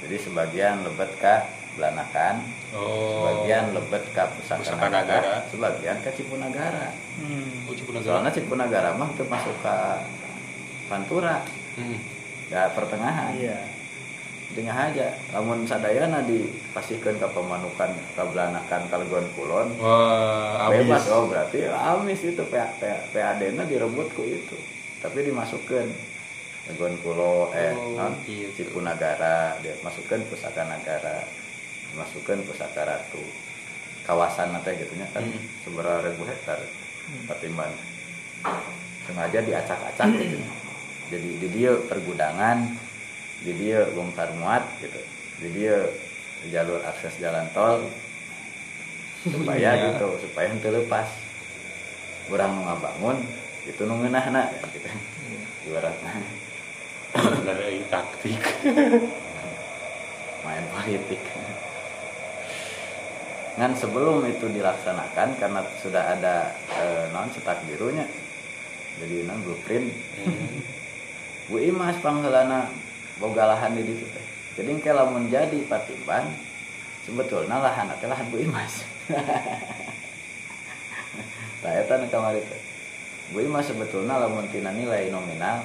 [SPEAKER 3] jadi sebagian lebet ke Belanakan
[SPEAKER 2] Oh.
[SPEAKER 3] sebagian lebet ke Pusaka
[SPEAKER 2] Pusaka
[SPEAKER 3] Nagara,
[SPEAKER 2] Nagara.
[SPEAKER 3] sebagian ke Cipunagara
[SPEAKER 1] Hmm.
[SPEAKER 2] Oh, Cipunagara.
[SPEAKER 3] soalnya Cipunagara mah itu masuk ke Pantura
[SPEAKER 2] Hmm.
[SPEAKER 3] ya pertengahan
[SPEAKER 1] Iya.
[SPEAKER 3] Tengah aja. Namun sadayana dipastikan ke pemanukan ke Belanakan Kalgon Kulon.
[SPEAKER 2] Wah,
[SPEAKER 3] bebas oh berarti amis itu. PA, PA, PAD nya direbut ku itu. Tapi dimasukkan Gon Kulo eh
[SPEAKER 2] Oh,
[SPEAKER 3] non
[SPEAKER 2] gitu.
[SPEAKER 3] Cipunagara dia masukkan pusaka negara dimasukkan pusaka ratu. Kawasan nanti gitu nya kan
[SPEAKER 2] Hmm.
[SPEAKER 3] seberapa ribu hektar Patimban sengaja diacak-acak gitu. Jadi di dia pergudangan di dia bongkar muat gitu. Di dia jalur akses jalan tol supaya
[SPEAKER 2] Iya.
[SPEAKER 3] gitu supaya itu lepas kurang ngabangun itu nungenahna gitu ibaratnya.
[SPEAKER 2] Dari taktik.
[SPEAKER 3] main politik. Kan sebelum itu dilaksanakan karena sudah ada eh, non cetak birunya jadi non blueprint.
[SPEAKER 2] Hmm.
[SPEAKER 3] Bu Imas panggelana boga lahan di ditu teh jadi engke lamun jadi Patimban sebetulnya lahan teh lahan Bu Imas Nah, eta nu kamari teh. Bu Imas sebetulnya lamun tina nilai nominal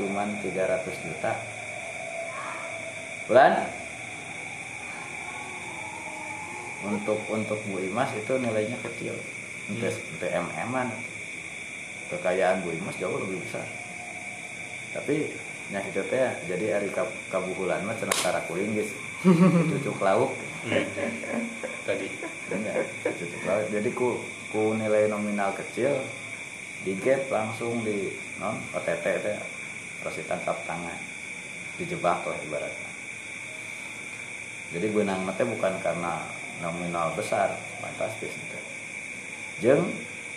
[SPEAKER 3] cuman 300 juta. Bulan untuk untuk Bu Imas itu nilainya kecil. Untuk untuk MM-an. Kekayaan Bu Imas jauh lebih besar. Tapi nya itu teh jadi ari kab- kabuhulan mah cenah tara kuring geus. Cucuk lauk.
[SPEAKER 2] Hmm. Tadi.
[SPEAKER 3] Cucuk laut. Jadi ku ku nilai nominal kecil di gap langsung di non OTT teh terus ditangkap tangan dijebak lah ibaratnya jadi benang teh bukan karena nominal besar fantastis gitu. jeng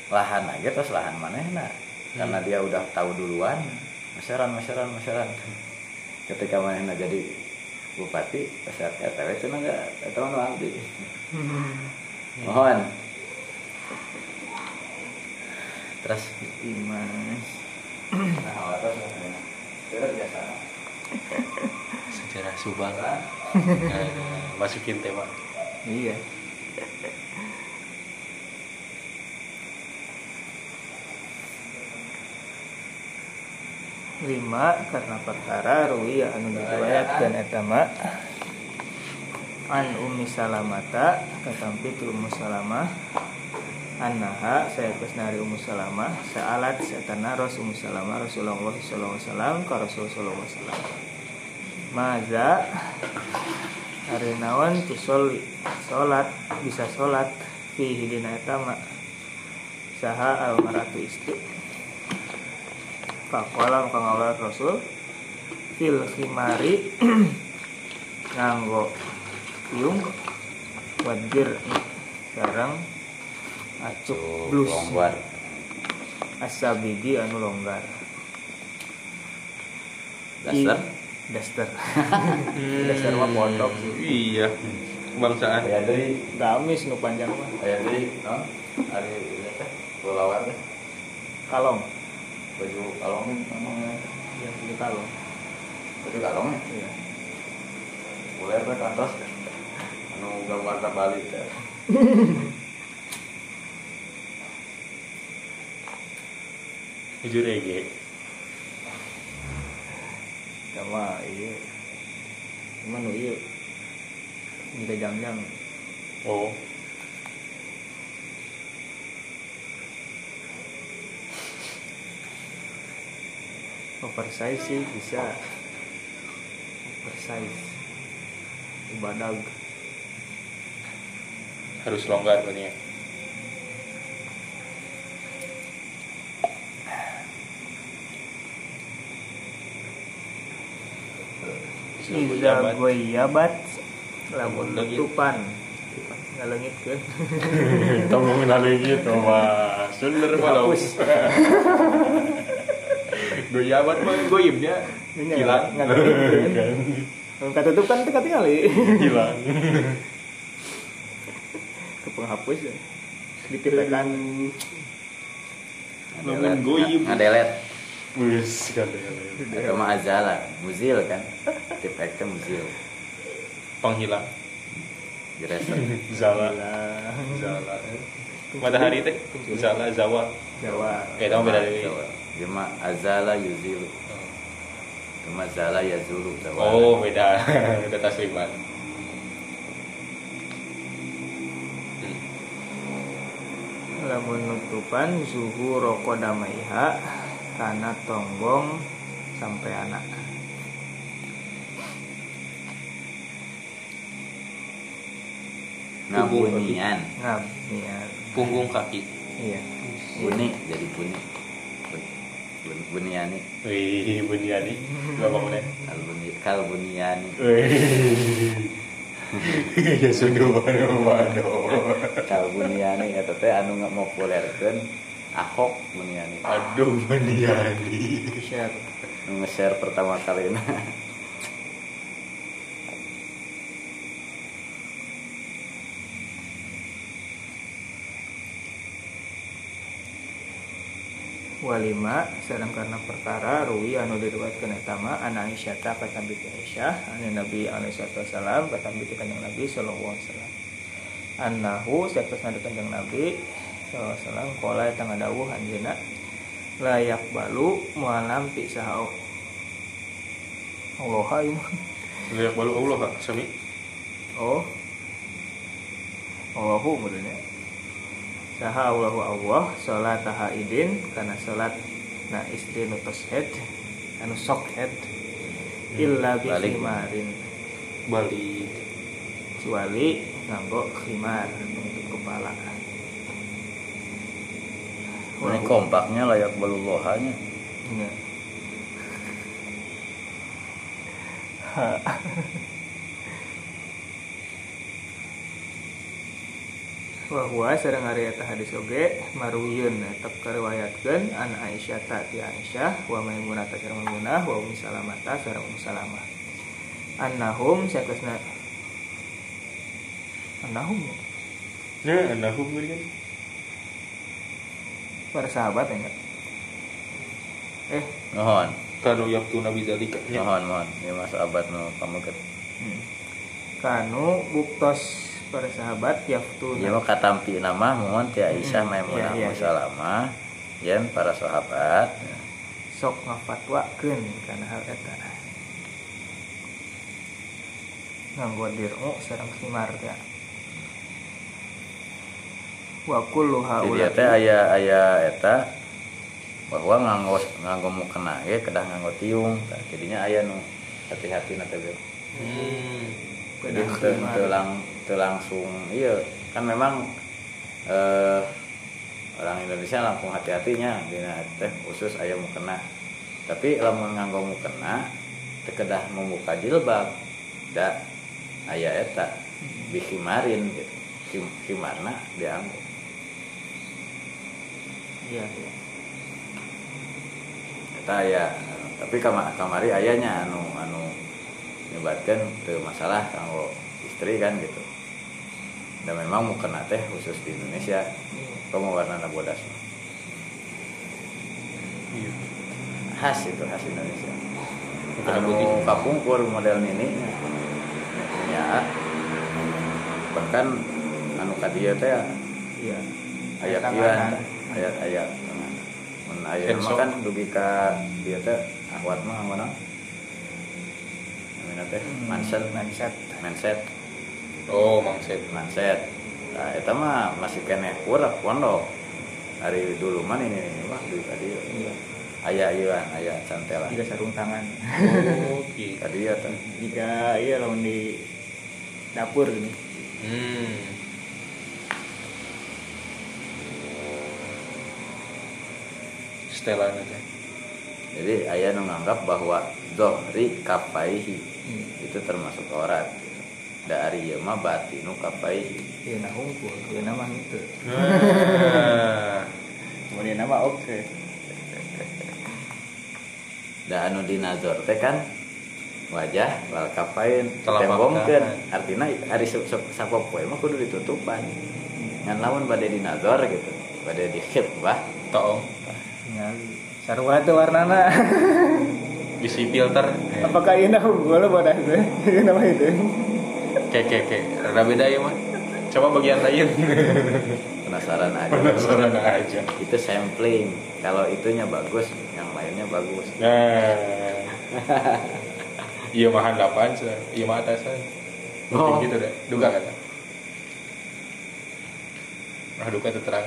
[SPEAKER 3] lahan aja terus lahan mana karena dia udah tahu duluan masyaran masyaran masyaran ketika mana jadi bupati peserta RTW itu enggak itu mah abdi mohon terus
[SPEAKER 1] Imas.
[SPEAKER 3] nah atas terus biasa
[SPEAKER 2] Sejarah Subang. Nah, masukin tema.
[SPEAKER 1] Iya. Lima karena perkara ruwi anu diriwayatkeun eta mah an ummi salamata katampi tu ummu salamah. Saya nari ummu salamah. Saalat satana ummu salamah rasulullah sallallahu alaihi wasallam ka rasul maza hari naon tu salat bisa salat fihi dina eta mah saha al maratu istri Pakola muka ngawal Rasul Fil khimari Nganggo Yung Wadir Sekarang Acuk blus.
[SPEAKER 3] longgar.
[SPEAKER 1] Asabidi anu longgar.
[SPEAKER 3] Dasar
[SPEAKER 1] I- Daster? Daster. Mah pondok sih.
[SPEAKER 2] Iya. Kebangsaan.
[SPEAKER 3] aya deui
[SPEAKER 1] Gamis nu panjang mah.
[SPEAKER 3] Aya deui no? Ari ieu teh kelawar teh.
[SPEAKER 1] Kalong
[SPEAKER 3] baju kalong namanya
[SPEAKER 1] Yang punya kalong.
[SPEAKER 3] Baju kalong ya
[SPEAKER 1] Iya.
[SPEAKER 3] Teh ke atas anu gambar Bali teh
[SPEAKER 2] Jujur ege.
[SPEAKER 1] Sama iya. Cuman iya. Minta jam-jam.
[SPEAKER 2] Oh.
[SPEAKER 1] Oversize sih bisa. Oversize. Badag
[SPEAKER 2] Harus longgar kan ya.
[SPEAKER 1] Iza goyabat lamun
[SPEAKER 2] Lamun
[SPEAKER 1] tutupan. Ngalengit ke
[SPEAKER 2] lagi gitu mah. Bener kalau.
[SPEAKER 1] hapus
[SPEAKER 2] Goyabat mah goyibnya hilang.
[SPEAKER 1] ngalengit
[SPEAKER 2] Kan.
[SPEAKER 1] kan kan teka tinggali
[SPEAKER 2] Hilang.
[SPEAKER 1] ke penghapus ya dipilihkan
[SPEAKER 2] Lamun goyib.
[SPEAKER 3] ngadelet
[SPEAKER 2] Wis kan
[SPEAKER 3] itu mah azala muzil kan tip ekte muzil
[SPEAKER 2] Penghilang.
[SPEAKER 3] jereser
[SPEAKER 2] Zala. Zala. Matahari teh. Zala Zawa.
[SPEAKER 1] Jawa
[SPEAKER 2] Eh, tahu beda dari.
[SPEAKER 3] Mah azala yuzilu itu mah zala yazulu.
[SPEAKER 2] Oh, beda. beda tasliman.
[SPEAKER 1] lamun nutupan suhu rokok damaiha karena tonggong sampai anak
[SPEAKER 3] ngabunian
[SPEAKER 1] ngab iya
[SPEAKER 2] Punggung kaki.
[SPEAKER 1] iya
[SPEAKER 3] buni jadi buni Bun- bun- buniani
[SPEAKER 2] Wih, Buniani. Berapa menit?
[SPEAKER 3] kal buni kal buniani
[SPEAKER 2] Wih. ya sudah baru baru.
[SPEAKER 3] kal buniani eta teh anu ngapopulerkeun ahok buniani
[SPEAKER 2] Aduh, Buniani.
[SPEAKER 1] share
[SPEAKER 3] nge-share pertama kali
[SPEAKER 1] walima sareng karena perkara ruwi anu diriwayatkeun eta mah an Aisyah ta kata binti Aisyah anu Nabi alaihi salatu wasalam kata binti kanjeng Nabi sallallahu alaihi wasallam annahu saestuna kanjeng Nabi sallallahu alaihi wasallam qala eta ngadawuh anjeunna layak balu mualam pi saha Allah.
[SPEAKER 2] Lihat balu Allah Sami.
[SPEAKER 1] oh Allahu mudanya saha Allahu Allah salat haidin karena salat na istri nu tos head anu sok head illa bi
[SPEAKER 3] Balik.
[SPEAKER 1] khimarin
[SPEAKER 2] Bali.
[SPEAKER 1] kecuali nganggo khimar penutup kepala
[SPEAKER 3] ini kompaknya layak balulohanya
[SPEAKER 1] Iya. Wahwa sareng ari eta hadis oge marwiyun eta kariwayatkeun an Aisyah ta ti Aisyah wa Maimunah ta sareng Maimunah wa Ummu Salamah ta sareng Ummu Salamah. Annahum sakesna Annahum ya?
[SPEAKER 2] Ya, anak hukum kan.
[SPEAKER 1] para sahabat ya enggak? Eh,
[SPEAKER 3] mohon
[SPEAKER 2] Kanu yaktu Nabi Zalika. Ya.
[SPEAKER 3] mohon mohon ya mas abad no kamu ke
[SPEAKER 1] hmm. kanu buktos para sahabat yaftuna
[SPEAKER 3] ya mau katampi nama mohon ti Aisyah
[SPEAKER 1] Hmm,
[SPEAKER 3] Maimunah
[SPEAKER 1] iya, iya,
[SPEAKER 3] Ummu Salamah yen para sahabat.
[SPEAKER 1] Sok ngafatwakeun kana hal eta. Nganggo dir'u sareng khimar teh wa kullu
[SPEAKER 3] jadi
[SPEAKER 1] haula
[SPEAKER 3] teh aya aya eta bahwa nganggo nganggo mukena ge kedah nganggo tiung. Tah, jadinya aya nu hati-hati na teh Bel.
[SPEAKER 2] Hmm.
[SPEAKER 3] jadi
[SPEAKER 1] Kedah
[SPEAKER 3] teu langsung. Iya kan memang eh orang Indonesia langsung hati-hatinya. Dina teh khusus aya mukena tapi lamun nganggo mukena teu kedah membuka jilbab da aya eta bikimarin gitu. Kim- kimarna dianggo
[SPEAKER 1] iya iya.
[SPEAKER 3] Eta aya tapi kama, kamari ayahnya anu anu nyebatkan teu masalah kanggo istri kan gitu dan memang mukena teh khusus di Indonesia. Kamu warna bodas
[SPEAKER 2] Iya.
[SPEAKER 3] khas itu khas Indonesia. Anu kapungkur model ini. Ya. Bahkan anu kadieu teh
[SPEAKER 1] iya.
[SPEAKER 3] ayat ieu ayat ayat. Mun aya mah kan dugi ka dieu teh ahwat mah mana namina teh manset.
[SPEAKER 1] Mindset
[SPEAKER 3] manset
[SPEAKER 2] Oh, mangset.
[SPEAKER 3] manset nah eta mah masih kene kurang pondok hari dulu mah ini ini mah dugi ka dieu
[SPEAKER 1] iya
[SPEAKER 3] aya ieuan aya cantelan
[SPEAKER 1] jika sarung tangan
[SPEAKER 2] Oh, gitu.
[SPEAKER 3] ka dieu teh
[SPEAKER 1] jika iya lamun di dapur gini
[SPEAKER 2] Hmm. Setelan aja.
[SPEAKER 3] jadi aya nu nganggap bahwa dohri kapaihi
[SPEAKER 1] Hmm.
[SPEAKER 3] itu termasuk aurat. Dari ieu mah batinu kapaihi
[SPEAKER 1] iya nah hungkul iya nama itu
[SPEAKER 2] Ah.
[SPEAKER 1] kemudian nama oke.
[SPEAKER 3] Da anu dinazor teh kan wajah wal kapain
[SPEAKER 2] Telapak
[SPEAKER 3] tembongkeun. artinya hari sapopoe mah kudu ditutupan. Ngan lamun bade dinazor gitu bade dikhitbah
[SPEAKER 2] Tong.
[SPEAKER 1] ningali sarua itu warnana.
[SPEAKER 2] Bisi filter.
[SPEAKER 1] apakah ini hungkul bodas gue iya nama itu
[SPEAKER 2] Kayak kayak kayak. Rada beda ya mah. Coba bagian lain.
[SPEAKER 3] penasaran aja
[SPEAKER 2] Penasaran aja.
[SPEAKER 3] itu sampling kalau itunya bagus yang lainnya bagus
[SPEAKER 2] Nah. Iya mah handapaan sih. Iya mah atasan.
[SPEAKER 3] Oh.
[SPEAKER 2] Mungkin gitu deh. Duga kata. Nah, duga itu terang.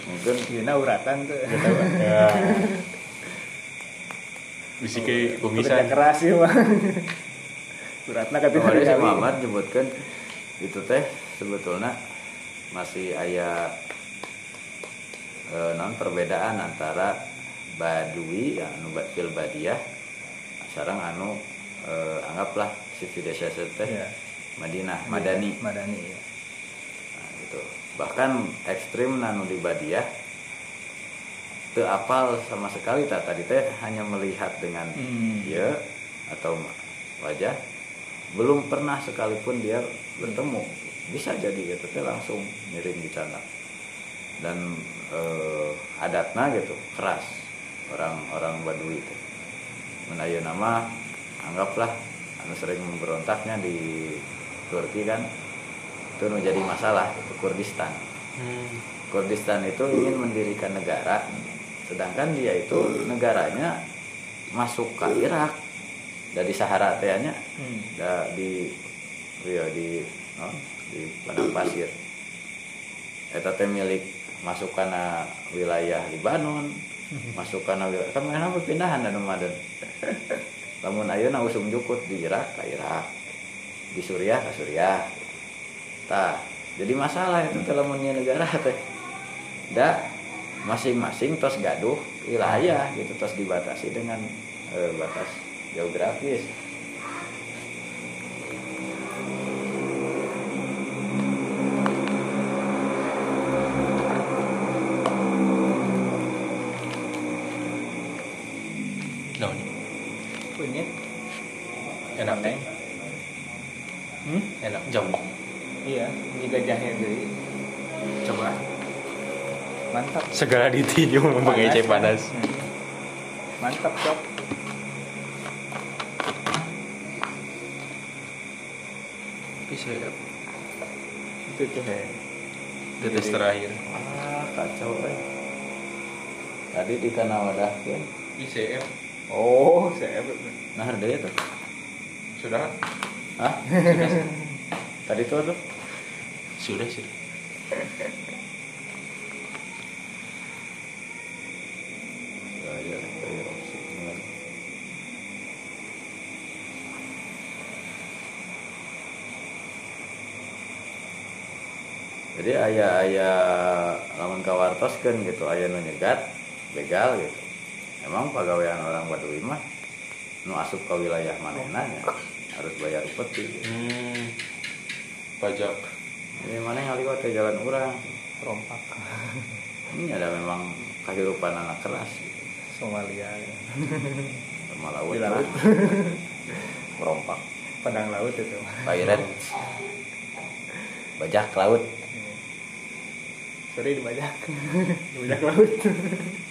[SPEAKER 3] mungkin
[SPEAKER 1] iya nah uratan tuh
[SPEAKER 2] Ya. Bisi ke
[SPEAKER 1] kerja
[SPEAKER 2] kumisan.
[SPEAKER 1] keras sih mah uratna ketika
[SPEAKER 3] kemarin si Muhammad nyebutkan itu teh sebetulnya masih aya eh, non perbedaan antara badui anu ba- fil badiyah sareng anu eh, anggaplah sivilisasi teh
[SPEAKER 1] Iya.
[SPEAKER 3] Madinah Madani
[SPEAKER 1] madani iya.
[SPEAKER 3] Nah, gitu. bahkan ekstrim nanu di Badiah apal sama sekali tak tadi teh hanya melihat dengan
[SPEAKER 1] Hmm.
[SPEAKER 3] dia atau wajah belum pernah sekalipun dia bertemu. Bisa jadi gitu teh langsung ngirim di sana. Dan eh, adatnya gitu keras. Orang-orang Badui itu. Menayu nama anggaplah anu sering memberontaknya di Turki kan. Itu menjadi masalah itu Kurdistan.
[SPEAKER 2] Hmm.
[SPEAKER 3] Kurdistan itu ingin mendirikan negara sedangkan dia itu negaranya masuk ke Irak dari Sahara tehnya
[SPEAKER 1] Hmm.
[SPEAKER 3] da di ya di no, di padang pasir. Eta teh milik masuk kana wilayah Libanon masuk kana wilayah kan mana perpindahan dan Ramadan lamun ayeuna usum jukut di Irak ke Irak. Di Suriah ke Suriah. Tah jadi masalah itu teh lamun nya negara teh. Da masing-masing tos gaduh wilayah gitu tos dibatasi dengan eh, batas geografis
[SPEAKER 2] No, ini.
[SPEAKER 1] kunyit
[SPEAKER 2] enak deh.
[SPEAKER 1] hmm?
[SPEAKER 2] Enak jauh.
[SPEAKER 1] iya jika jahe deui coba mantap
[SPEAKER 2] Segala ditinju pakai cai panas.
[SPEAKER 1] Hmm. mantap cok
[SPEAKER 2] Bisa ya.
[SPEAKER 1] itu jahe
[SPEAKER 2] Tetes terakhir.
[SPEAKER 3] ah kacau eh. Tadi di kana wadah kan
[SPEAKER 2] ICM
[SPEAKER 1] oh saya
[SPEAKER 3] nah ada itu
[SPEAKER 2] sudah?
[SPEAKER 3] Hah? tadi tuh tuh?
[SPEAKER 2] Sudah sudah
[SPEAKER 3] Ya, ya, ya, opsi. Jadi ayah ayah lamun kawartoskeun gitu ayah nu nyegat begal gitu. Emang pegawaian orang Baduy mah nu asup ke wilayah manehna nya harus bayar upeti. Gitu.
[SPEAKER 2] hmm, pajak.
[SPEAKER 3] Ini mana yang teh jalan orang
[SPEAKER 1] rompak.
[SPEAKER 3] Ini ada memang kehidupan anak keras gitu.
[SPEAKER 1] Somalia
[SPEAKER 3] sama laut
[SPEAKER 1] di
[SPEAKER 3] mah
[SPEAKER 1] laut.
[SPEAKER 3] Merompak
[SPEAKER 1] padang laut itu.
[SPEAKER 3] Pirate bajak laut
[SPEAKER 1] sorry dibajak dibajak laut.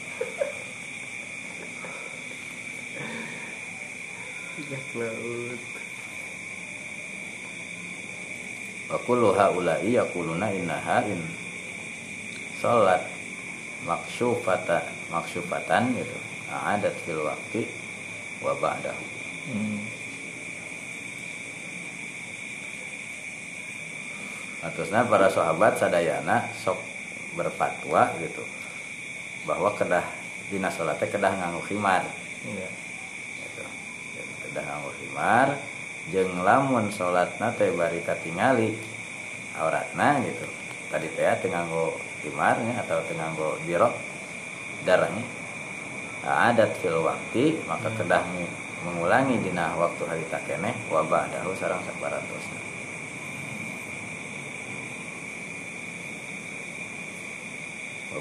[SPEAKER 1] Bajak laut.
[SPEAKER 3] Wa kullu haula'i yaquluna innaha in salat maksyufata maksyufatan gitu. Adat fil waqti wa ba'dahu.
[SPEAKER 1] Hmm.
[SPEAKER 3] Atusna para sahabat sadayana sok berfatwa gitu bahwa kedah dina salatnya kedah nganggo khimar.
[SPEAKER 1] Iya.
[SPEAKER 3] Gitu. Kedah nganggo khimar jeung lamun salatna teh bari katingali auratna gitu. Tadi teh teu nganggo khimarnya atau teu nganggo dirok darahnya adat fil waktu maka kedah mu- mengulangi dina waktu hari keneh wabah dahu sarang sabaratosna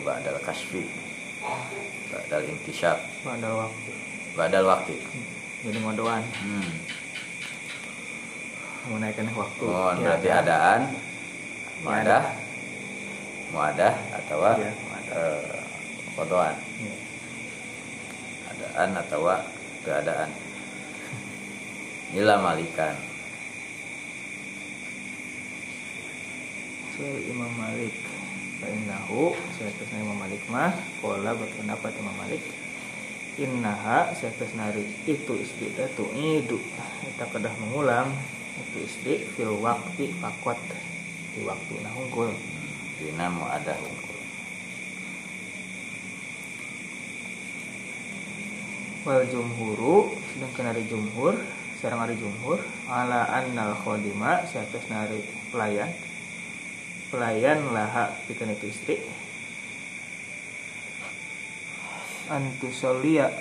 [SPEAKER 3] adalah kasfi badal intisyab
[SPEAKER 1] pada waktu.
[SPEAKER 3] Badal waktu.
[SPEAKER 1] Jadi ngodoan
[SPEAKER 3] hmm.
[SPEAKER 1] menaikkan waktu.
[SPEAKER 3] Mohon
[SPEAKER 1] Ya,
[SPEAKER 3] berarti
[SPEAKER 1] ada.
[SPEAKER 3] adaan
[SPEAKER 1] Ya,
[SPEAKER 3] muadah muadah atau
[SPEAKER 1] Iya,
[SPEAKER 3] eh, kodoan
[SPEAKER 1] Iya.
[SPEAKER 3] adaan atau keadaan. Inilah malikan.
[SPEAKER 1] Imam Malik Fa'innahu Saya Imam Malik mah Kola berpendapat Imam Malik. Innaha nari Itu istri itu Idu Kita kedah mengulang Itu istri Fil waktu Pakwat Di waktu nah unggul.
[SPEAKER 3] Dina muadah unggul.
[SPEAKER 1] Wal jumhuru Sedangkan hari jumhur Sarang hari jumhur Ala annal khodima nari pelayan Pelayan laha Pikan itu istri Antusolia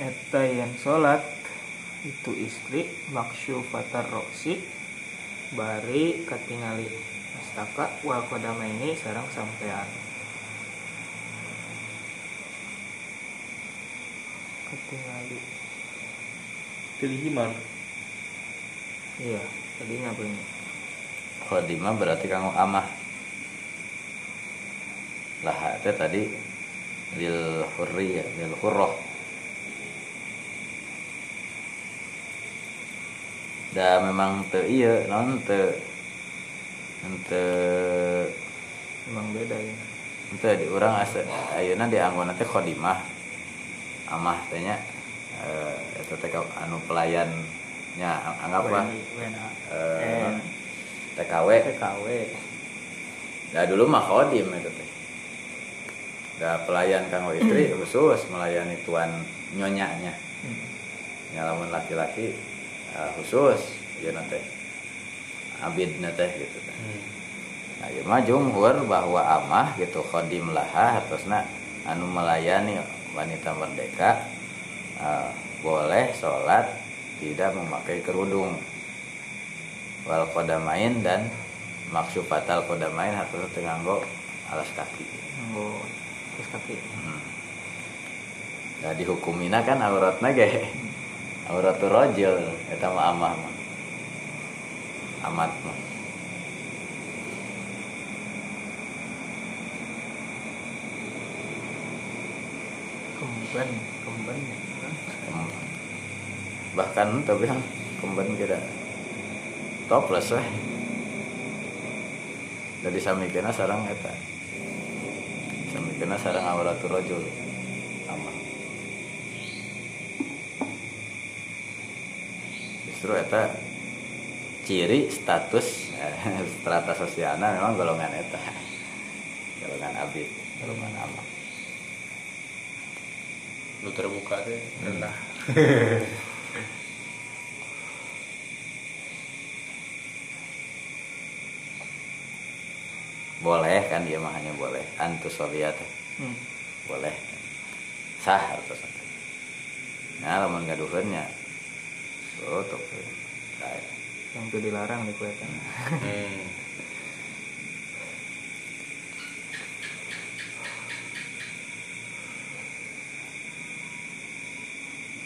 [SPEAKER 1] Eta yang sholat Itu istri Maksu fatar roksi Bari katingali Astaka wal kodama ini Sarang sampean. Katingali.
[SPEAKER 2] Pilih himar
[SPEAKER 1] Iya Tadinya apa ini
[SPEAKER 3] khodimah berarti kamu amah. Lah itu tadi lil hurri ya lil hurroh da memang te iya non te. Ente
[SPEAKER 1] Emang beda ya.
[SPEAKER 3] Ente di orang asa ayeuna di anggona teh khodimah amah tehnya eh itu teh anu pelayannya ang- anggap lah.
[SPEAKER 1] WNA
[SPEAKER 3] eh, TKW
[SPEAKER 1] TKW
[SPEAKER 3] Nah dulu mah kodim itu teh. Gak pelayan kanggo istri khusus melayani tuan nyonyanya.
[SPEAKER 1] Hmm.
[SPEAKER 3] Nyalamun laki-laki eh, khusus ya teh. Abid teh gitu teh. Nah, ieu mah jumhur bahwa amah gitu khodim laha harusna anu melayani wanita merdeka eh, boleh sholat tidak memakai kerudung wal kodamain dan maksud fatal kodamain harus nganggo alas kaki.
[SPEAKER 1] Nggo terus kaki.
[SPEAKER 3] Hmm. nah dihukumina kan auratna ge. Auratul rojil eta mah amah mah. Amat mah
[SPEAKER 1] kemben. Kemben. Ya
[SPEAKER 3] bahkan tapi yang kemben kira toples weh jadi samikina sarang eta samikina kena sarang awalatul rajul. Aman justru eta ciri status eh, strata sosialna memang golongan eta golongan abid golongan aman
[SPEAKER 2] lu terbuka teh. Rendah
[SPEAKER 3] boleh kan dia mah hanya boleh. Antus
[SPEAKER 1] Hmm.
[SPEAKER 3] boleh. Sah atau sah. Nah lamun gaduhannya oh tuh kayak
[SPEAKER 1] yang itu dilarang di kuetan
[SPEAKER 2] hmm.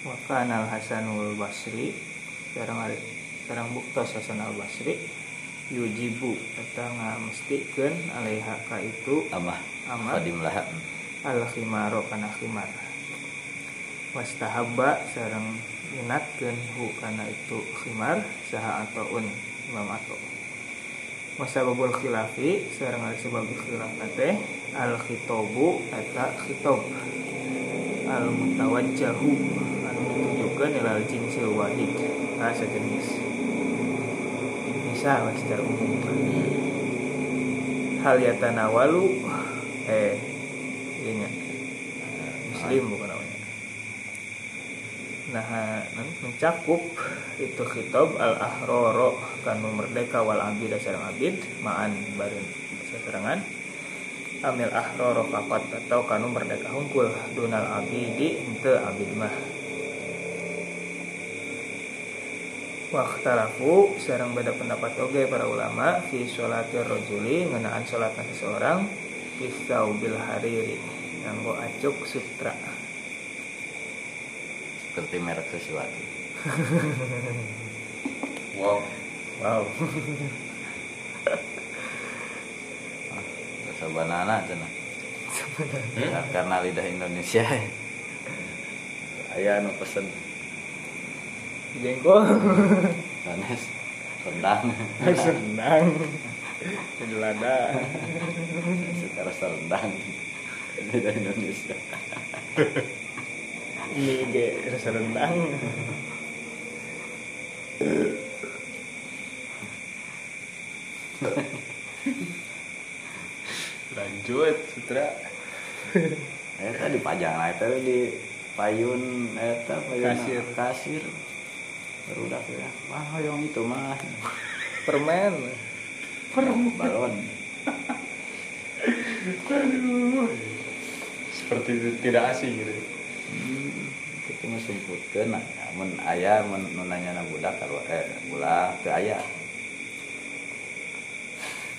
[SPEAKER 1] Maka al Hasanul Basri. Sekarang ada sekarang buktos Hasan al Basri yujibu. Eta ngamestikeun alaiha ka itu.
[SPEAKER 3] Amah.
[SPEAKER 1] Amah.
[SPEAKER 3] Fadim lah
[SPEAKER 1] al khimaro kana khimar. Wastahabba sareng minatkeun hu kana itu khimar saha ataun imam ato wasababul khilafi sareng ari sebab khilaf teh al khitobu eta khitob. Al mutawajjahu anu ditujukeun ilal jinsil wahid ka sejenis misal secara umum. Hal yatanawalu eh iya muslim bukan namanya. Nah mencakup itu khitab al ahroro kanu merdeka wal abid sareng abid ma'an barin seserangan amil ahroro papat atau kanu merdeka hungkul dunal abidi ente abid mah Waktarafu sarang beda pendapat oge para ulama fi sholatir rojuli ngenaan sholat seseorang pisau bil hariri nganggo acuk sutra.
[SPEAKER 3] Seperti merek sesuatu.
[SPEAKER 2] Wow.
[SPEAKER 1] Wow.
[SPEAKER 3] Rasa banana cenah Kar- karena lidah Indonesia. Ayah anu pesen
[SPEAKER 1] jengkol.
[SPEAKER 3] Sanes rendang.
[SPEAKER 1] Senang jadi lada.
[SPEAKER 3] Suka rasa rendang. Lidah Indonesia.
[SPEAKER 1] Ini ge rasa rendang.
[SPEAKER 2] Lanjut sutra.
[SPEAKER 3] Eta dipajang lah eta di payun eta payun
[SPEAKER 1] Kasir.
[SPEAKER 3] kasir berudak ya. Wah yang itu mah.
[SPEAKER 1] Permen.
[SPEAKER 3] Balon.
[SPEAKER 2] Seperti itu tidak asing gitu.
[SPEAKER 3] Hmm, itu mah semputkeun nah mun aya mun nu nanyana budak kalau eh budak teu aya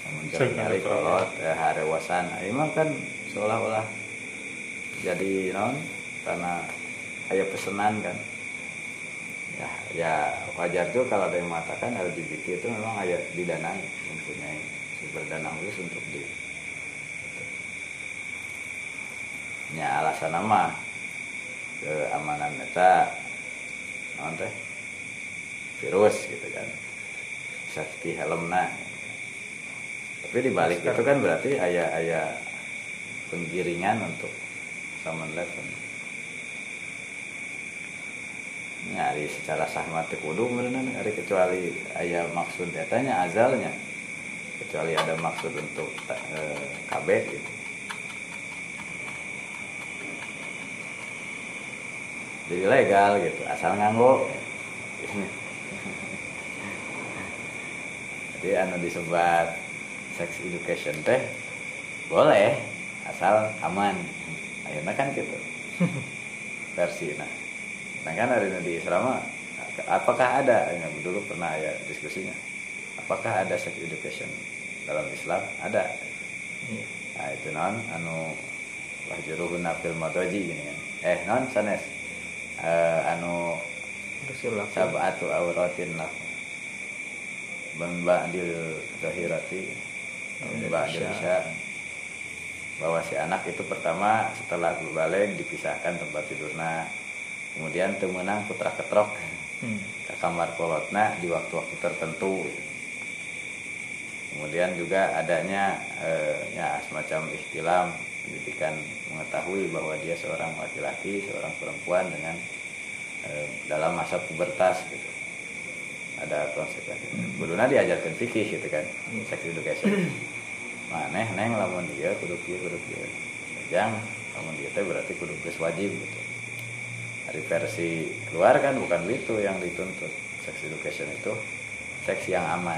[SPEAKER 3] mun hari
[SPEAKER 2] ada
[SPEAKER 3] kolot eh harewasan ieu mah kan seolah-olah jadi non karena aya pesenan kan ya ya wajar tuh kalau ada yang mengatakan LGBT itu memang aya didanai mempunyai sumber dana khusus untuk di nya alasan nama keamanan meta naon teh? Virus gitu kan. Safety helm nah tapi dibalik itu kan berarti ayah ayah penggiringan untuk summon level nyari secara sah mati kudu beneran hari kecuali ayah maksud datanya azalnya. Kecuali ada maksud untuk eh, KB gitu. Jadi legal gitu asal nganggo. Jadi anu disebat sex education teh boleh asal aman. Akhirnya kan gitu. Versi nah nah kan hari ini di Islam mah, apakah ada? Ya, dulu pernah ya diskusinya. Apakah ada sex education dalam Islam? Ada.
[SPEAKER 1] Iya.
[SPEAKER 3] nah itu non anu wahjuruhunna fil madaji gini kan. Eh non sanes. Eh, anu sabatu auratin lah. Ba'dil zahirati
[SPEAKER 1] Ba'dil
[SPEAKER 3] ba'dil
[SPEAKER 1] isya.
[SPEAKER 3] isya bahwa si anak itu pertama setelah balik dipisahkan tempat tidurnya kemudian temenang putra ketrok
[SPEAKER 1] hmm.
[SPEAKER 3] ke kamar kolotna di waktu-waktu tertentu. Kemudian juga adanya eh, ya semacam istilam pendidikan mengetahui bahwa dia seorang laki-laki seorang perempuan dengan eh, dalam masa pubertas gitu. Ada konsekuensi. Kuduna diajarkan fikih gitu kan sex education maneh neng lamun dia kudu kieu kudu kieu. Jang lamun dia teh berarti kudu wajib gitu dari versi luar kan bukan itu yang dituntut. Sex education itu seks yang aman.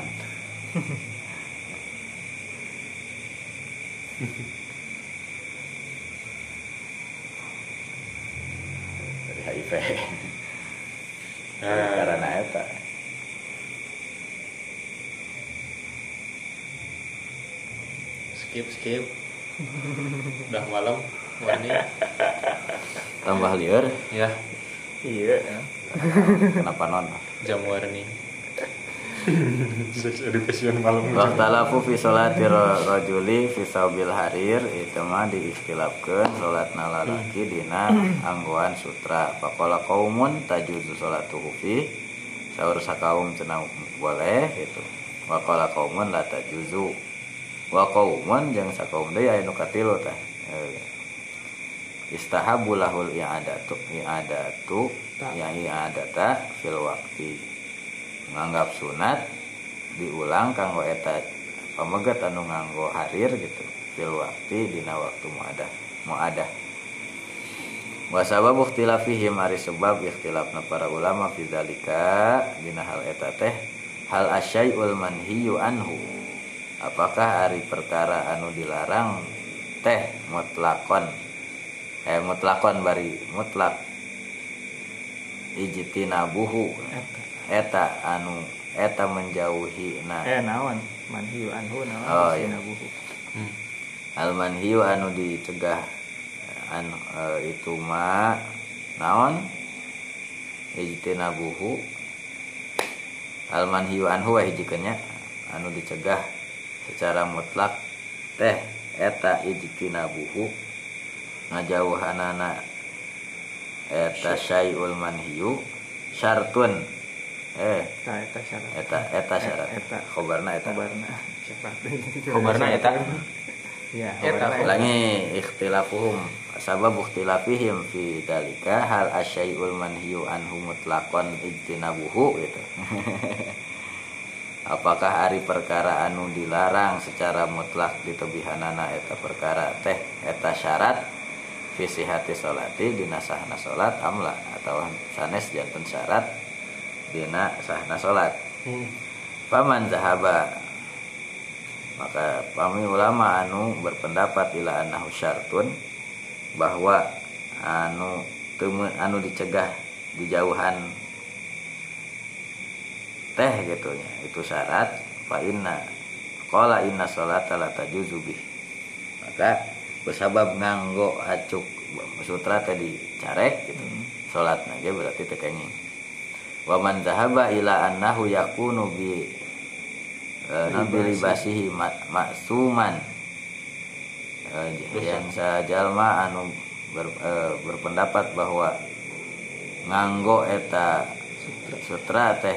[SPEAKER 3] Dari HIV.
[SPEAKER 2] Nah.
[SPEAKER 3] karena eta.
[SPEAKER 2] Skip skip. Udah malam wani
[SPEAKER 3] tambah liur?
[SPEAKER 2] Ya.
[SPEAKER 1] Iya. Ya.
[SPEAKER 3] kenapa non?
[SPEAKER 2] Jam warni. Sex education malam.
[SPEAKER 3] Waktalafu fi sholati rojuli fi saubil harir. Itu mah diistilahkan sholat lalaki dina angguan sutra. Pakola kaumun tajuzu sholatuhu fi Saur sakaum cenah boleh itu Wakola kaumun la tajuzu. Wa kaumun jeung sakaum deui aya nu katilu tah Eh, Istahabu lahul i'adatu i'adatu ya i'adata fil waqti. Nganggap sunat diulang kanggo eta pamegat anu nganggo harir gitu. Fil waktu dina waktu muadah muadah. Wa sababu ikhtilafihim ari sebab ikhtilafna para ulama fi zalika dina hal eta teh hal asyai'ul manhiyu anhu. Apakah ari perkara anu dilarang teh mutlakon eh mutlakon bari mutlak. Ijtinabuhu
[SPEAKER 1] Eta.
[SPEAKER 3] eta anu eta menjauhi na
[SPEAKER 1] eh naon? Manhiu anhu naon?
[SPEAKER 3] Oh, iya.
[SPEAKER 1] sinabuhu.
[SPEAKER 2] Hmm.
[SPEAKER 3] al manhiu anu dicegah anu eh, itu ma naon? Ijtinabuhu al manhiu anhu hijikeunnya anu dicegah secara mutlak. Teh eta ijtinabuhu ngajauhanana eta syai'ul manhiu syartun. Eh.
[SPEAKER 1] Tah eta syarat.
[SPEAKER 3] Eta eta syarat.
[SPEAKER 1] Eta.
[SPEAKER 3] khobarna eta.
[SPEAKER 1] Siapa?
[SPEAKER 2] Khobarna eta.
[SPEAKER 1] ya
[SPEAKER 2] Eta,
[SPEAKER 1] khobarna
[SPEAKER 3] ulangi ikhtilafuhum. Sabab ikhtilafihim fi dalika hal asyai'ul manhiyu anhu mutlaqan ijtinabuhu gitu. Apakah hari perkara anu dilarang secara mutlak ditebihanana eta perkara teh eta syarat visi hati solati dina sahna solat amla atau sanes janten syarat dina sahna solat
[SPEAKER 2] Hmm.
[SPEAKER 3] Paman zahaba. Maka kami ulama anu berpendapat ila annahu syartun bahwa anu teu anu dicegah dijauhan teh gitu nya itu syarat. Fa inna qala inna sholata la tajuzu bih. Maka bersabab nganggo acuk sutra tadi carek gitu. Salat ge berarti teu kenging. Wa man zahaba ila annahu yakunu bi eh, nabi libasihi ma- maksuman Eh, yang sajalma anu ber- eh, berpendapat bahwa nganggo eta sutra. teh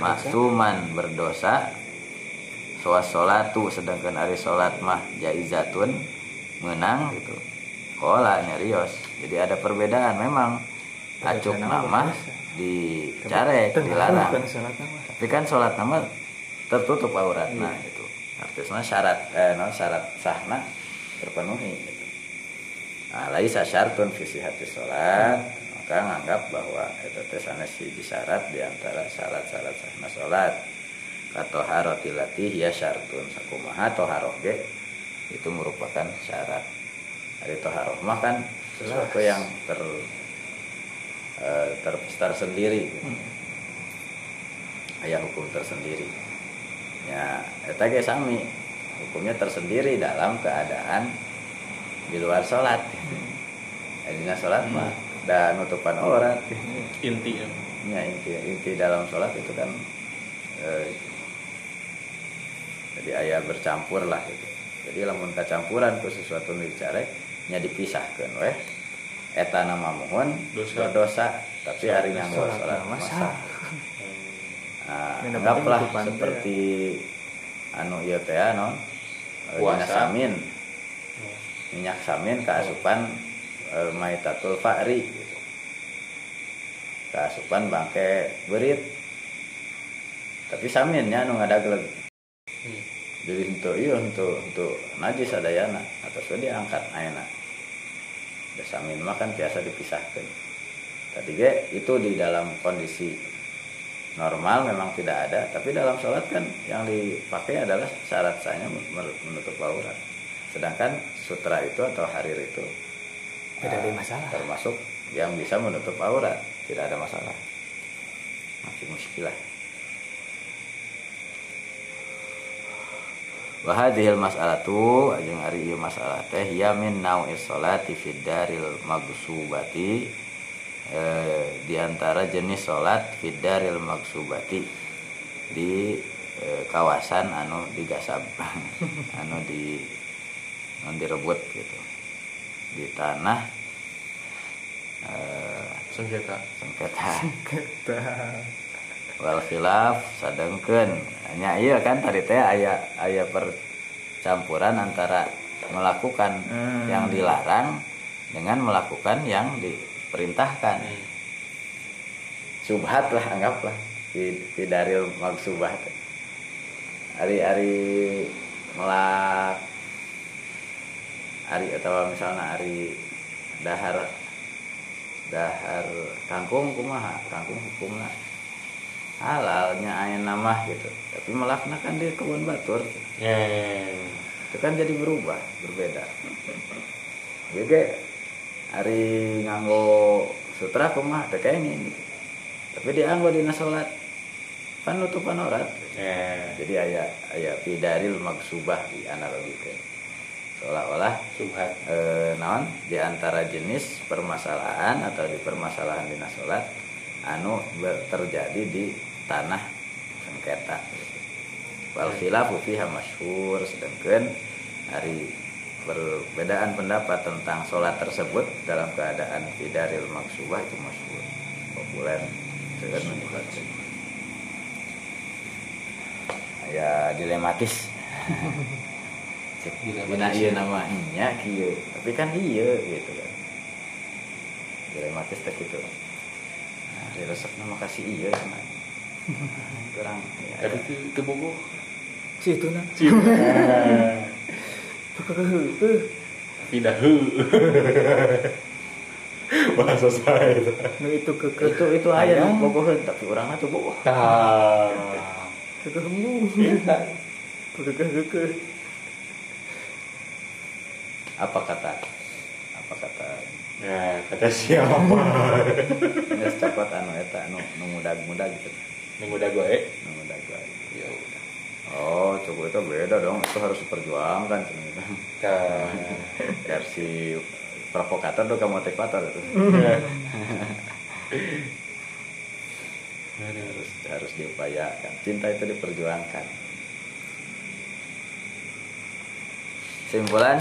[SPEAKER 3] maksuman berdosa solatu sedangkan hari solat mah jaizatun menang gitu. Kola nyarios jadi ada perbedaan memang. Acuk nama dicarek dilarang. tapi kan sholat nama tertutup auratna gitu. Artinya syarat eh no, syarat sahna terpenuhi gitu. nah laisa syartun visi hati sholat maka nganggap bahwa itu teh sanes hiji syarat di antara syarat-syarat sahna sholat atau harotilati ya syartun sakumaha toharoh ge itu merupakan syarat. Dari toharoh mah kan sesuatu yang ter eh, ter, tersendiri gitu aya hukum tersendiri. Ya eta ge sami hukumnya tersendiri dalam keadaan di luar sholat. Adina sholat mah dan nutupan aurat
[SPEAKER 2] inti ya.
[SPEAKER 3] ya inti inti dalam sholat itu kan eh, jadi ayah bercampur lah gitu jadi lamun kacampuran ku sesuatu nu dicarek nya dipisahkan weh. Eta nama mohon
[SPEAKER 2] Dosa.
[SPEAKER 3] dosa tapi hari nganggo
[SPEAKER 1] Sholat
[SPEAKER 3] masa. Nah, anggaplah
[SPEAKER 1] nutupan
[SPEAKER 3] seperti anu ieu teh non
[SPEAKER 2] Puasa.
[SPEAKER 3] samin. Minyak samin keasupan e, maitatul fa'ri. Gitu. keasupan bangke berit. Tapi saminnya anu ngadagleg jadi untuk iya untuk untuk najis adayana atau sudah diangkat ayeuna da samin mah kan biasa dipisahkan. Tadi ge itu di dalam kondisi normal memang tidak ada. Tapi dalam sholat kan yang dipakai adalah syarat sahnya menutup aurat. Sedangkan sutra itu atau harir itu
[SPEAKER 1] Tidak ada
[SPEAKER 3] eh,
[SPEAKER 1] masalah.
[SPEAKER 3] termasuk yang bisa menutup aurat. Tidak ada masalah. Masih muskilah Wahadhil mas'alatu ajeng ari ieu masalah teh ya min nau'is salati fid daril magsubati eh, di antara jenis salat fid daril magsubati di eh, kawasan anu digasab anu di anu direbut gitu. Di tanah eh,
[SPEAKER 2] sengketa.
[SPEAKER 3] Sengketa. Wal khilaf sadengkeun hanya iya kan tadi teh aya aya percampuran antara melakukan
[SPEAKER 1] Hmm.
[SPEAKER 3] yang dilarang dengan melakukan yang diperintahkan. Subhat lah anggaplah. Di, di daril magsubah teh. hari-hari melak hari atau misalnya hari dahar dahar kangkung kumaha? Kangkung hukumna halalnya aya nama gitu. Tapi melakna kan di kebun batur.
[SPEAKER 2] Ya
[SPEAKER 3] itu kan jadi berubah berbeda. Jadi hari nganggo sutra kumaha teh kayak ini tapi dia anggo dina salat kan nutupan aurat
[SPEAKER 2] ya
[SPEAKER 3] jadi ayah ayah fidaril magsubah di analogikeun seolah-olah
[SPEAKER 2] subhat.
[SPEAKER 3] eh, naon? Di antara jenis permasalahan atau di permasalahan dina salat anu terjadi di tanah sengketa. Wal khilafu fiha masyhur. Sedangkan hari perbedaan pendapat tentang sholat tersebut dalam keadaan fidaril maksubah itu masyhur. Populer. Dengan menyebabkan ya dilematis. Cek,
[SPEAKER 2] Dilematis.
[SPEAKER 3] dina ieu namanya kieu. Tapi kan iya gitu kan. Dilematis teh gitu nah, diresep nama kasih iya sama kurang ya,
[SPEAKER 2] tapi itu itu bogoh
[SPEAKER 1] Situ nah.
[SPEAKER 2] tidak hu. Bahasa saya itu.
[SPEAKER 1] Nu itu ke ke
[SPEAKER 3] itu itu aya
[SPEAKER 1] Ayam.
[SPEAKER 3] nu bogoheun tapi urang tuh bogoh
[SPEAKER 2] nah
[SPEAKER 1] ke ke. Ke ke ke ke.
[SPEAKER 3] apa kata? Apa kata?
[SPEAKER 2] Ya kata siapa?
[SPEAKER 3] Geus cokot anu eta anu nu mudag-mudag gitu
[SPEAKER 2] nunggu dah gue
[SPEAKER 3] nu mudag
[SPEAKER 2] ya udah.
[SPEAKER 3] Oh coba itu beda dong. Itu harus diperjuangkan ternyata.
[SPEAKER 2] Nah,
[SPEAKER 3] versi provokator tuh ke motivator itu harus harus diupayakan. Cinta itu diperjuangkan. Simpulan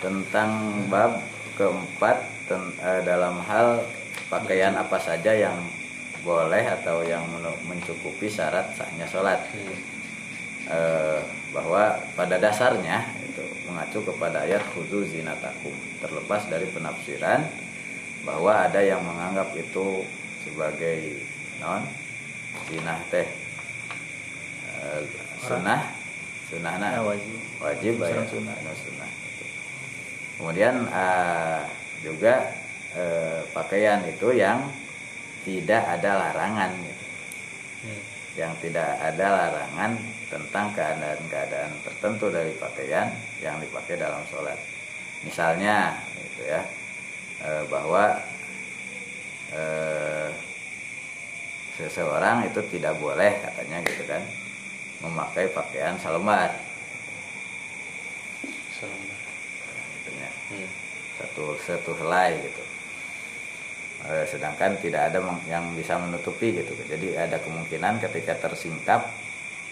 [SPEAKER 3] tentang bab keempat ten- eh, dalam hal pakaian apa saja yang boleh atau yang mencukupi syarat sahnya sholat
[SPEAKER 2] Hmm.
[SPEAKER 3] eh, bahwa pada dasarnya itu mengacu kepada ayat khudu zinatakum terlepas dari penafsiran bahwa ada yang menganggap itu sebagai non zinah teh eh, sunnah sunnah
[SPEAKER 1] Ah, wajib.
[SPEAKER 3] wajib ya sunnah sunnah Gitu. kemudian eh, juga eh, pakaian itu yang tidak ada larangan gitu
[SPEAKER 2] Hmm.
[SPEAKER 3] yang tidak ada larangan tentang keadaan-keadaan tertentu dari pakaian yang dipakai dalam sholat. Misalnya, gitu ya, eh, bahwa eh, seseorang itu tidak boleh katanya gitu kan memakai pakaian salembar,
[SPEAKER 2] Salam.
[SPEAKER 3] gitu ya.
[SPEAKER 2] Hmm.
[SPEAKER 3] satu satu helai gitu. Eh, sedangkan tidak ada yang bisa menutupi gitu. Jadi ada kemungkinan ketika tersingkap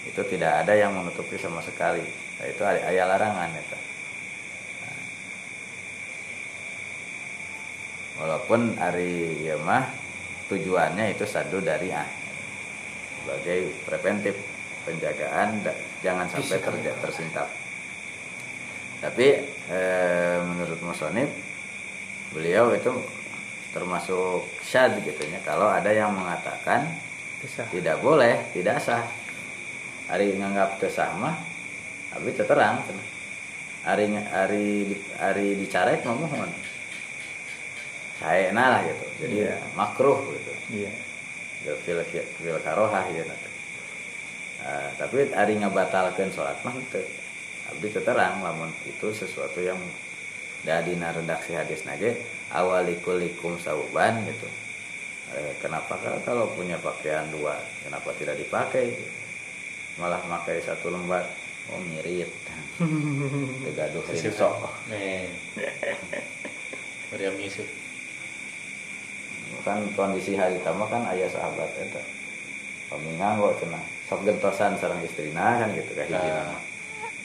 [SPEAKER 3] itu tidak ada yang menutupi sama sekali. Nah, itu ada aya larangan itu. Nah. Walaupun hari ya mah tujuannya itu sadu dari ah sebagai preventif penjagaan jangan sampai terja- tersingkap. tapi eh, menurut Musonib beliau itu termasuk syad gitu ya kalau ada yang mengatakan
[SPEAKER 1] Bisa.
[SPEAKER 3] tidak boleh tidak sah hari nganggap teu sah mah abi teu terang hari hari hari dicarek mah mohon saena lah gitu jadi
[SPEAKER 1] Iya.
[SPEAKER 3] makruh gitu
[SPEAKER 1] Iya.
[SPEAKER 3] Gak fil fil karohah nanti. Ah, tapi ari ngabatalkeun salat mah teu terang lamun itu sesuatu yang da dina redaksi hadis nage awalikulikum sauban gitu. Eh, kenapa kalau- punya pakaian dua kenapa tidak dipakai? Malah pakai satu lembar. Oh mirip. Tegaduh
[SPEAKER 2] Yusuf
[SPEAKER 3] rinso.
[SPEAKER 2] nih Maryam Yusuf
[SPEAKER 3] kan kondisi hari tamu kan ayah sahabat itu kami nganggo cenah sok gentosan sareng istrina kan gitu kayak hiji
[SPEAKER 2] Nah.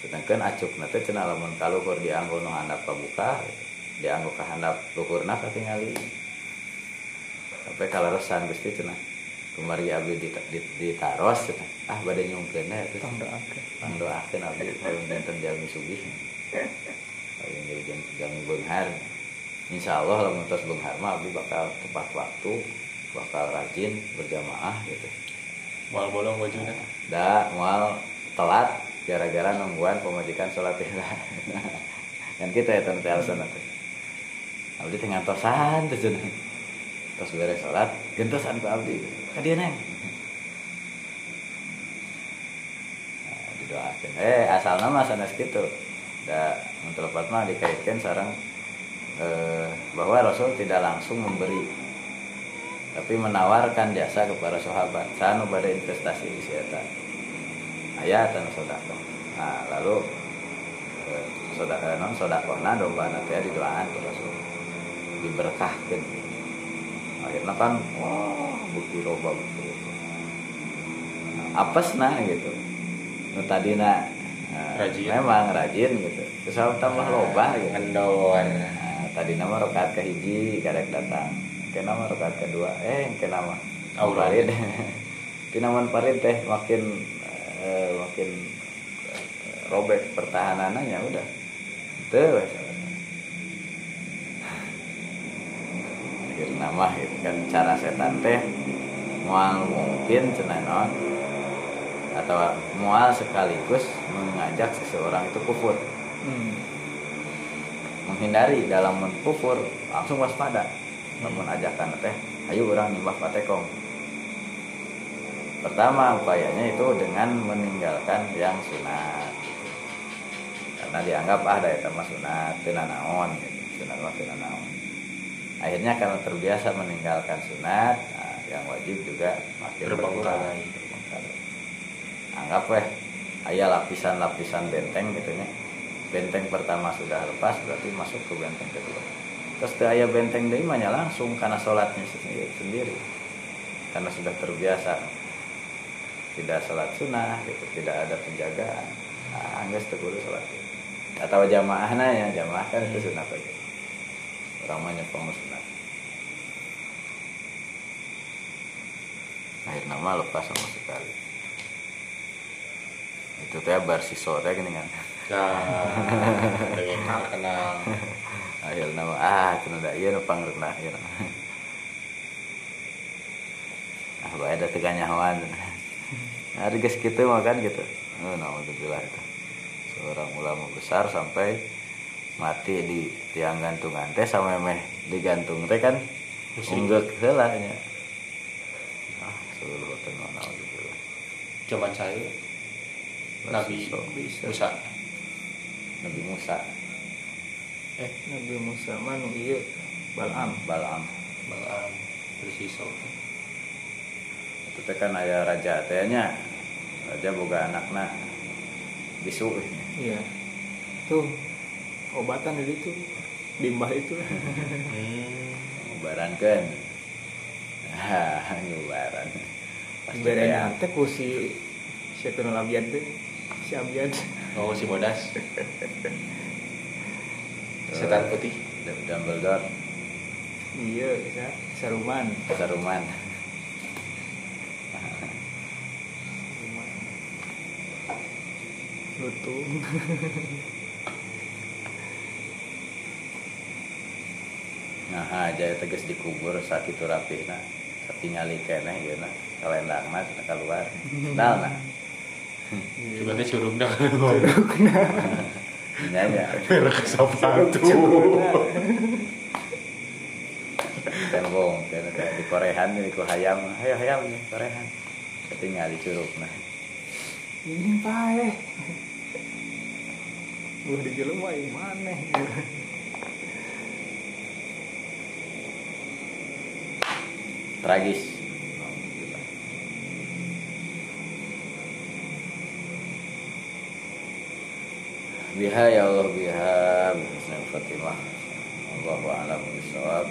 [SPEAKER 3] Sedangkan acuk nanti cenah lamun kaluhur dianggo nu handap pabuka dianggo ka handap luhurna katingali. Sampai kalaresan Gusti cenah. Kemari abdi di, di, ditaros cenah. Ah bade nyungkeun ya terus
[SPEAKER 1] Tong doakeun.
[SPEAKER 3] pandoakeun abdi paling dinten jalmi sugih paling jadi jalmi beunghar Insya Allah lamun tos beunghar mah abdi bakal tepat waktu bakal rajin berjamaah gitu.
[SPEAKER 2] Mal bolong bajuna
[SPEAKER 3] da mual telat gara-gara nungguan pemajikan sholat isya kan kita ya tante alasan nanti. Abdi teh ngantosan tuh cenah tos beres sholat gentosan ku abdi ka dieu neng? Nah, didoakeun eh asalna mah sanes kitu da telepat mah dikaitkan sareng eh, bahwa Rasul tidak langsung memberi tapi menawarkan jasa kepada sahabat. Sanu pada investasi di sieta ayat dan sodako nah lalu eh, sodako non sodako nah domba nanti didoakan ke Rasul. Diberkahkan. Akhirnya kan wah bukti loba bukti apes nah gitu. Nu tadina nah,
[SPEAKER 2] Rajin.
[SPEAKER 3] memang rajin gitu. Terus tambah loba gitu. Nah, tadi nama rokaat ke hiji karek datang. Ke nama rokaat kedua, eh ke nama. Di nama parid teh makin eh, makin eh, robek pertahanannya udah. Tuh. Akhir nama gitu kan cara setan teh mual mungkin cenah naon atau mual sekaligus mengajak seseorang itu kufur
[SPEAKER 1] Hmm.
[SPEAKER 3] menghindari dalam menkufur langsung waspada namun ajakan teh ayo orang nyembah patekong pertama upayanya itu dengan meninggalkan yang sunat. Karena dianggap ah daya tambah sunat tena naon gitu. sunat mah tena naon. Akhirnya karena terbiasa meninggalkan sunat nah, yang wajib juga makin berkurang, anggap weh ayah lapisan-lapisan benteng gitu nya. Benteng pertama sudah lepas berarti masuk ke benteng kedua. Terus teu aya benteng deui mah nya langsung karena sholatnya sendiri karena sudah terbiasa tidak sholat sunnah gitu. Tidak ada penjagaan. Nah, geus teu kudu sholat atau jamaahna ya jamaah kan itu sunat aja orang mah nyepong sunat akhir nama lepas sama sekali. Itu teh bar siso teh gini kan.
[SPEAKER 2] Nah kenal kenal.
[SPEAKER 3] Akhir nama ah cina da iya nu pangreuna ieu ah bae da teu kanyahoan hari geus kitu mah kan gitu. Naudzubillah. Itu seorang ulama besar sampai mati di tiang gantungan teh sama meh digantung teh kan? Singgek heula nya. Ah seluruh teh naudzubillah.
[SPEAKER 2] Zaman saya Nabi
[SPEAKER 3] So,
[SPEAKER 2] Musa.
[SPEAKER 3] Nabi Musa.
[SPEAKER 1] Eh, Nabi Musa manu ieu Balam.
[SPEAKER 3] Balaam
[SPEAKER 2] Balaam bersisau
[SPEAKER 3] itu kan aya raja teh nya raja boga anakna bisu
[SPEAKER 1] Iya. Tuh obatan dari itu limbah itu.
[SPEAKER 2] hmm.
[SPEAKER 3] ngubarankeun ah ngubaran pasti kayak
[SPEAKER 1] teh ku si siapa nu labian teh? Si Abian.
[SPEAKER 2] oh si bodas setan putih
[SPEAKER 3] Dumbledore
[SPEAKER 1] Iya, bisa Saruman.
[SPEAKER 3] Saruman
[SPEAKER 1] lutung
[SPEAKER 3] nah aja tegas dikubur sakit rapi nah. Ketinggali kene ya nah. Kalendang mah kita keluar. Kenal, nah. Iya.
[SPEAKER 2] Coba teh curung dah.
[SPEAKER 3] Curung nah.
[SPEAKER 2] Ya merek sepatu.
[SPEAKER 3] Kan bong kan. kan. Di korehan nih ku hayam. Hayam hayam nih korehan. Ketinggali curug nah.
[SPEAKER 1] Ini pahe. Eh gue di jalan mah mana
[SPEAKER 3] tragis. Biha ya Allah biha. Bismillah Fatimah Allahu a'lam bishawab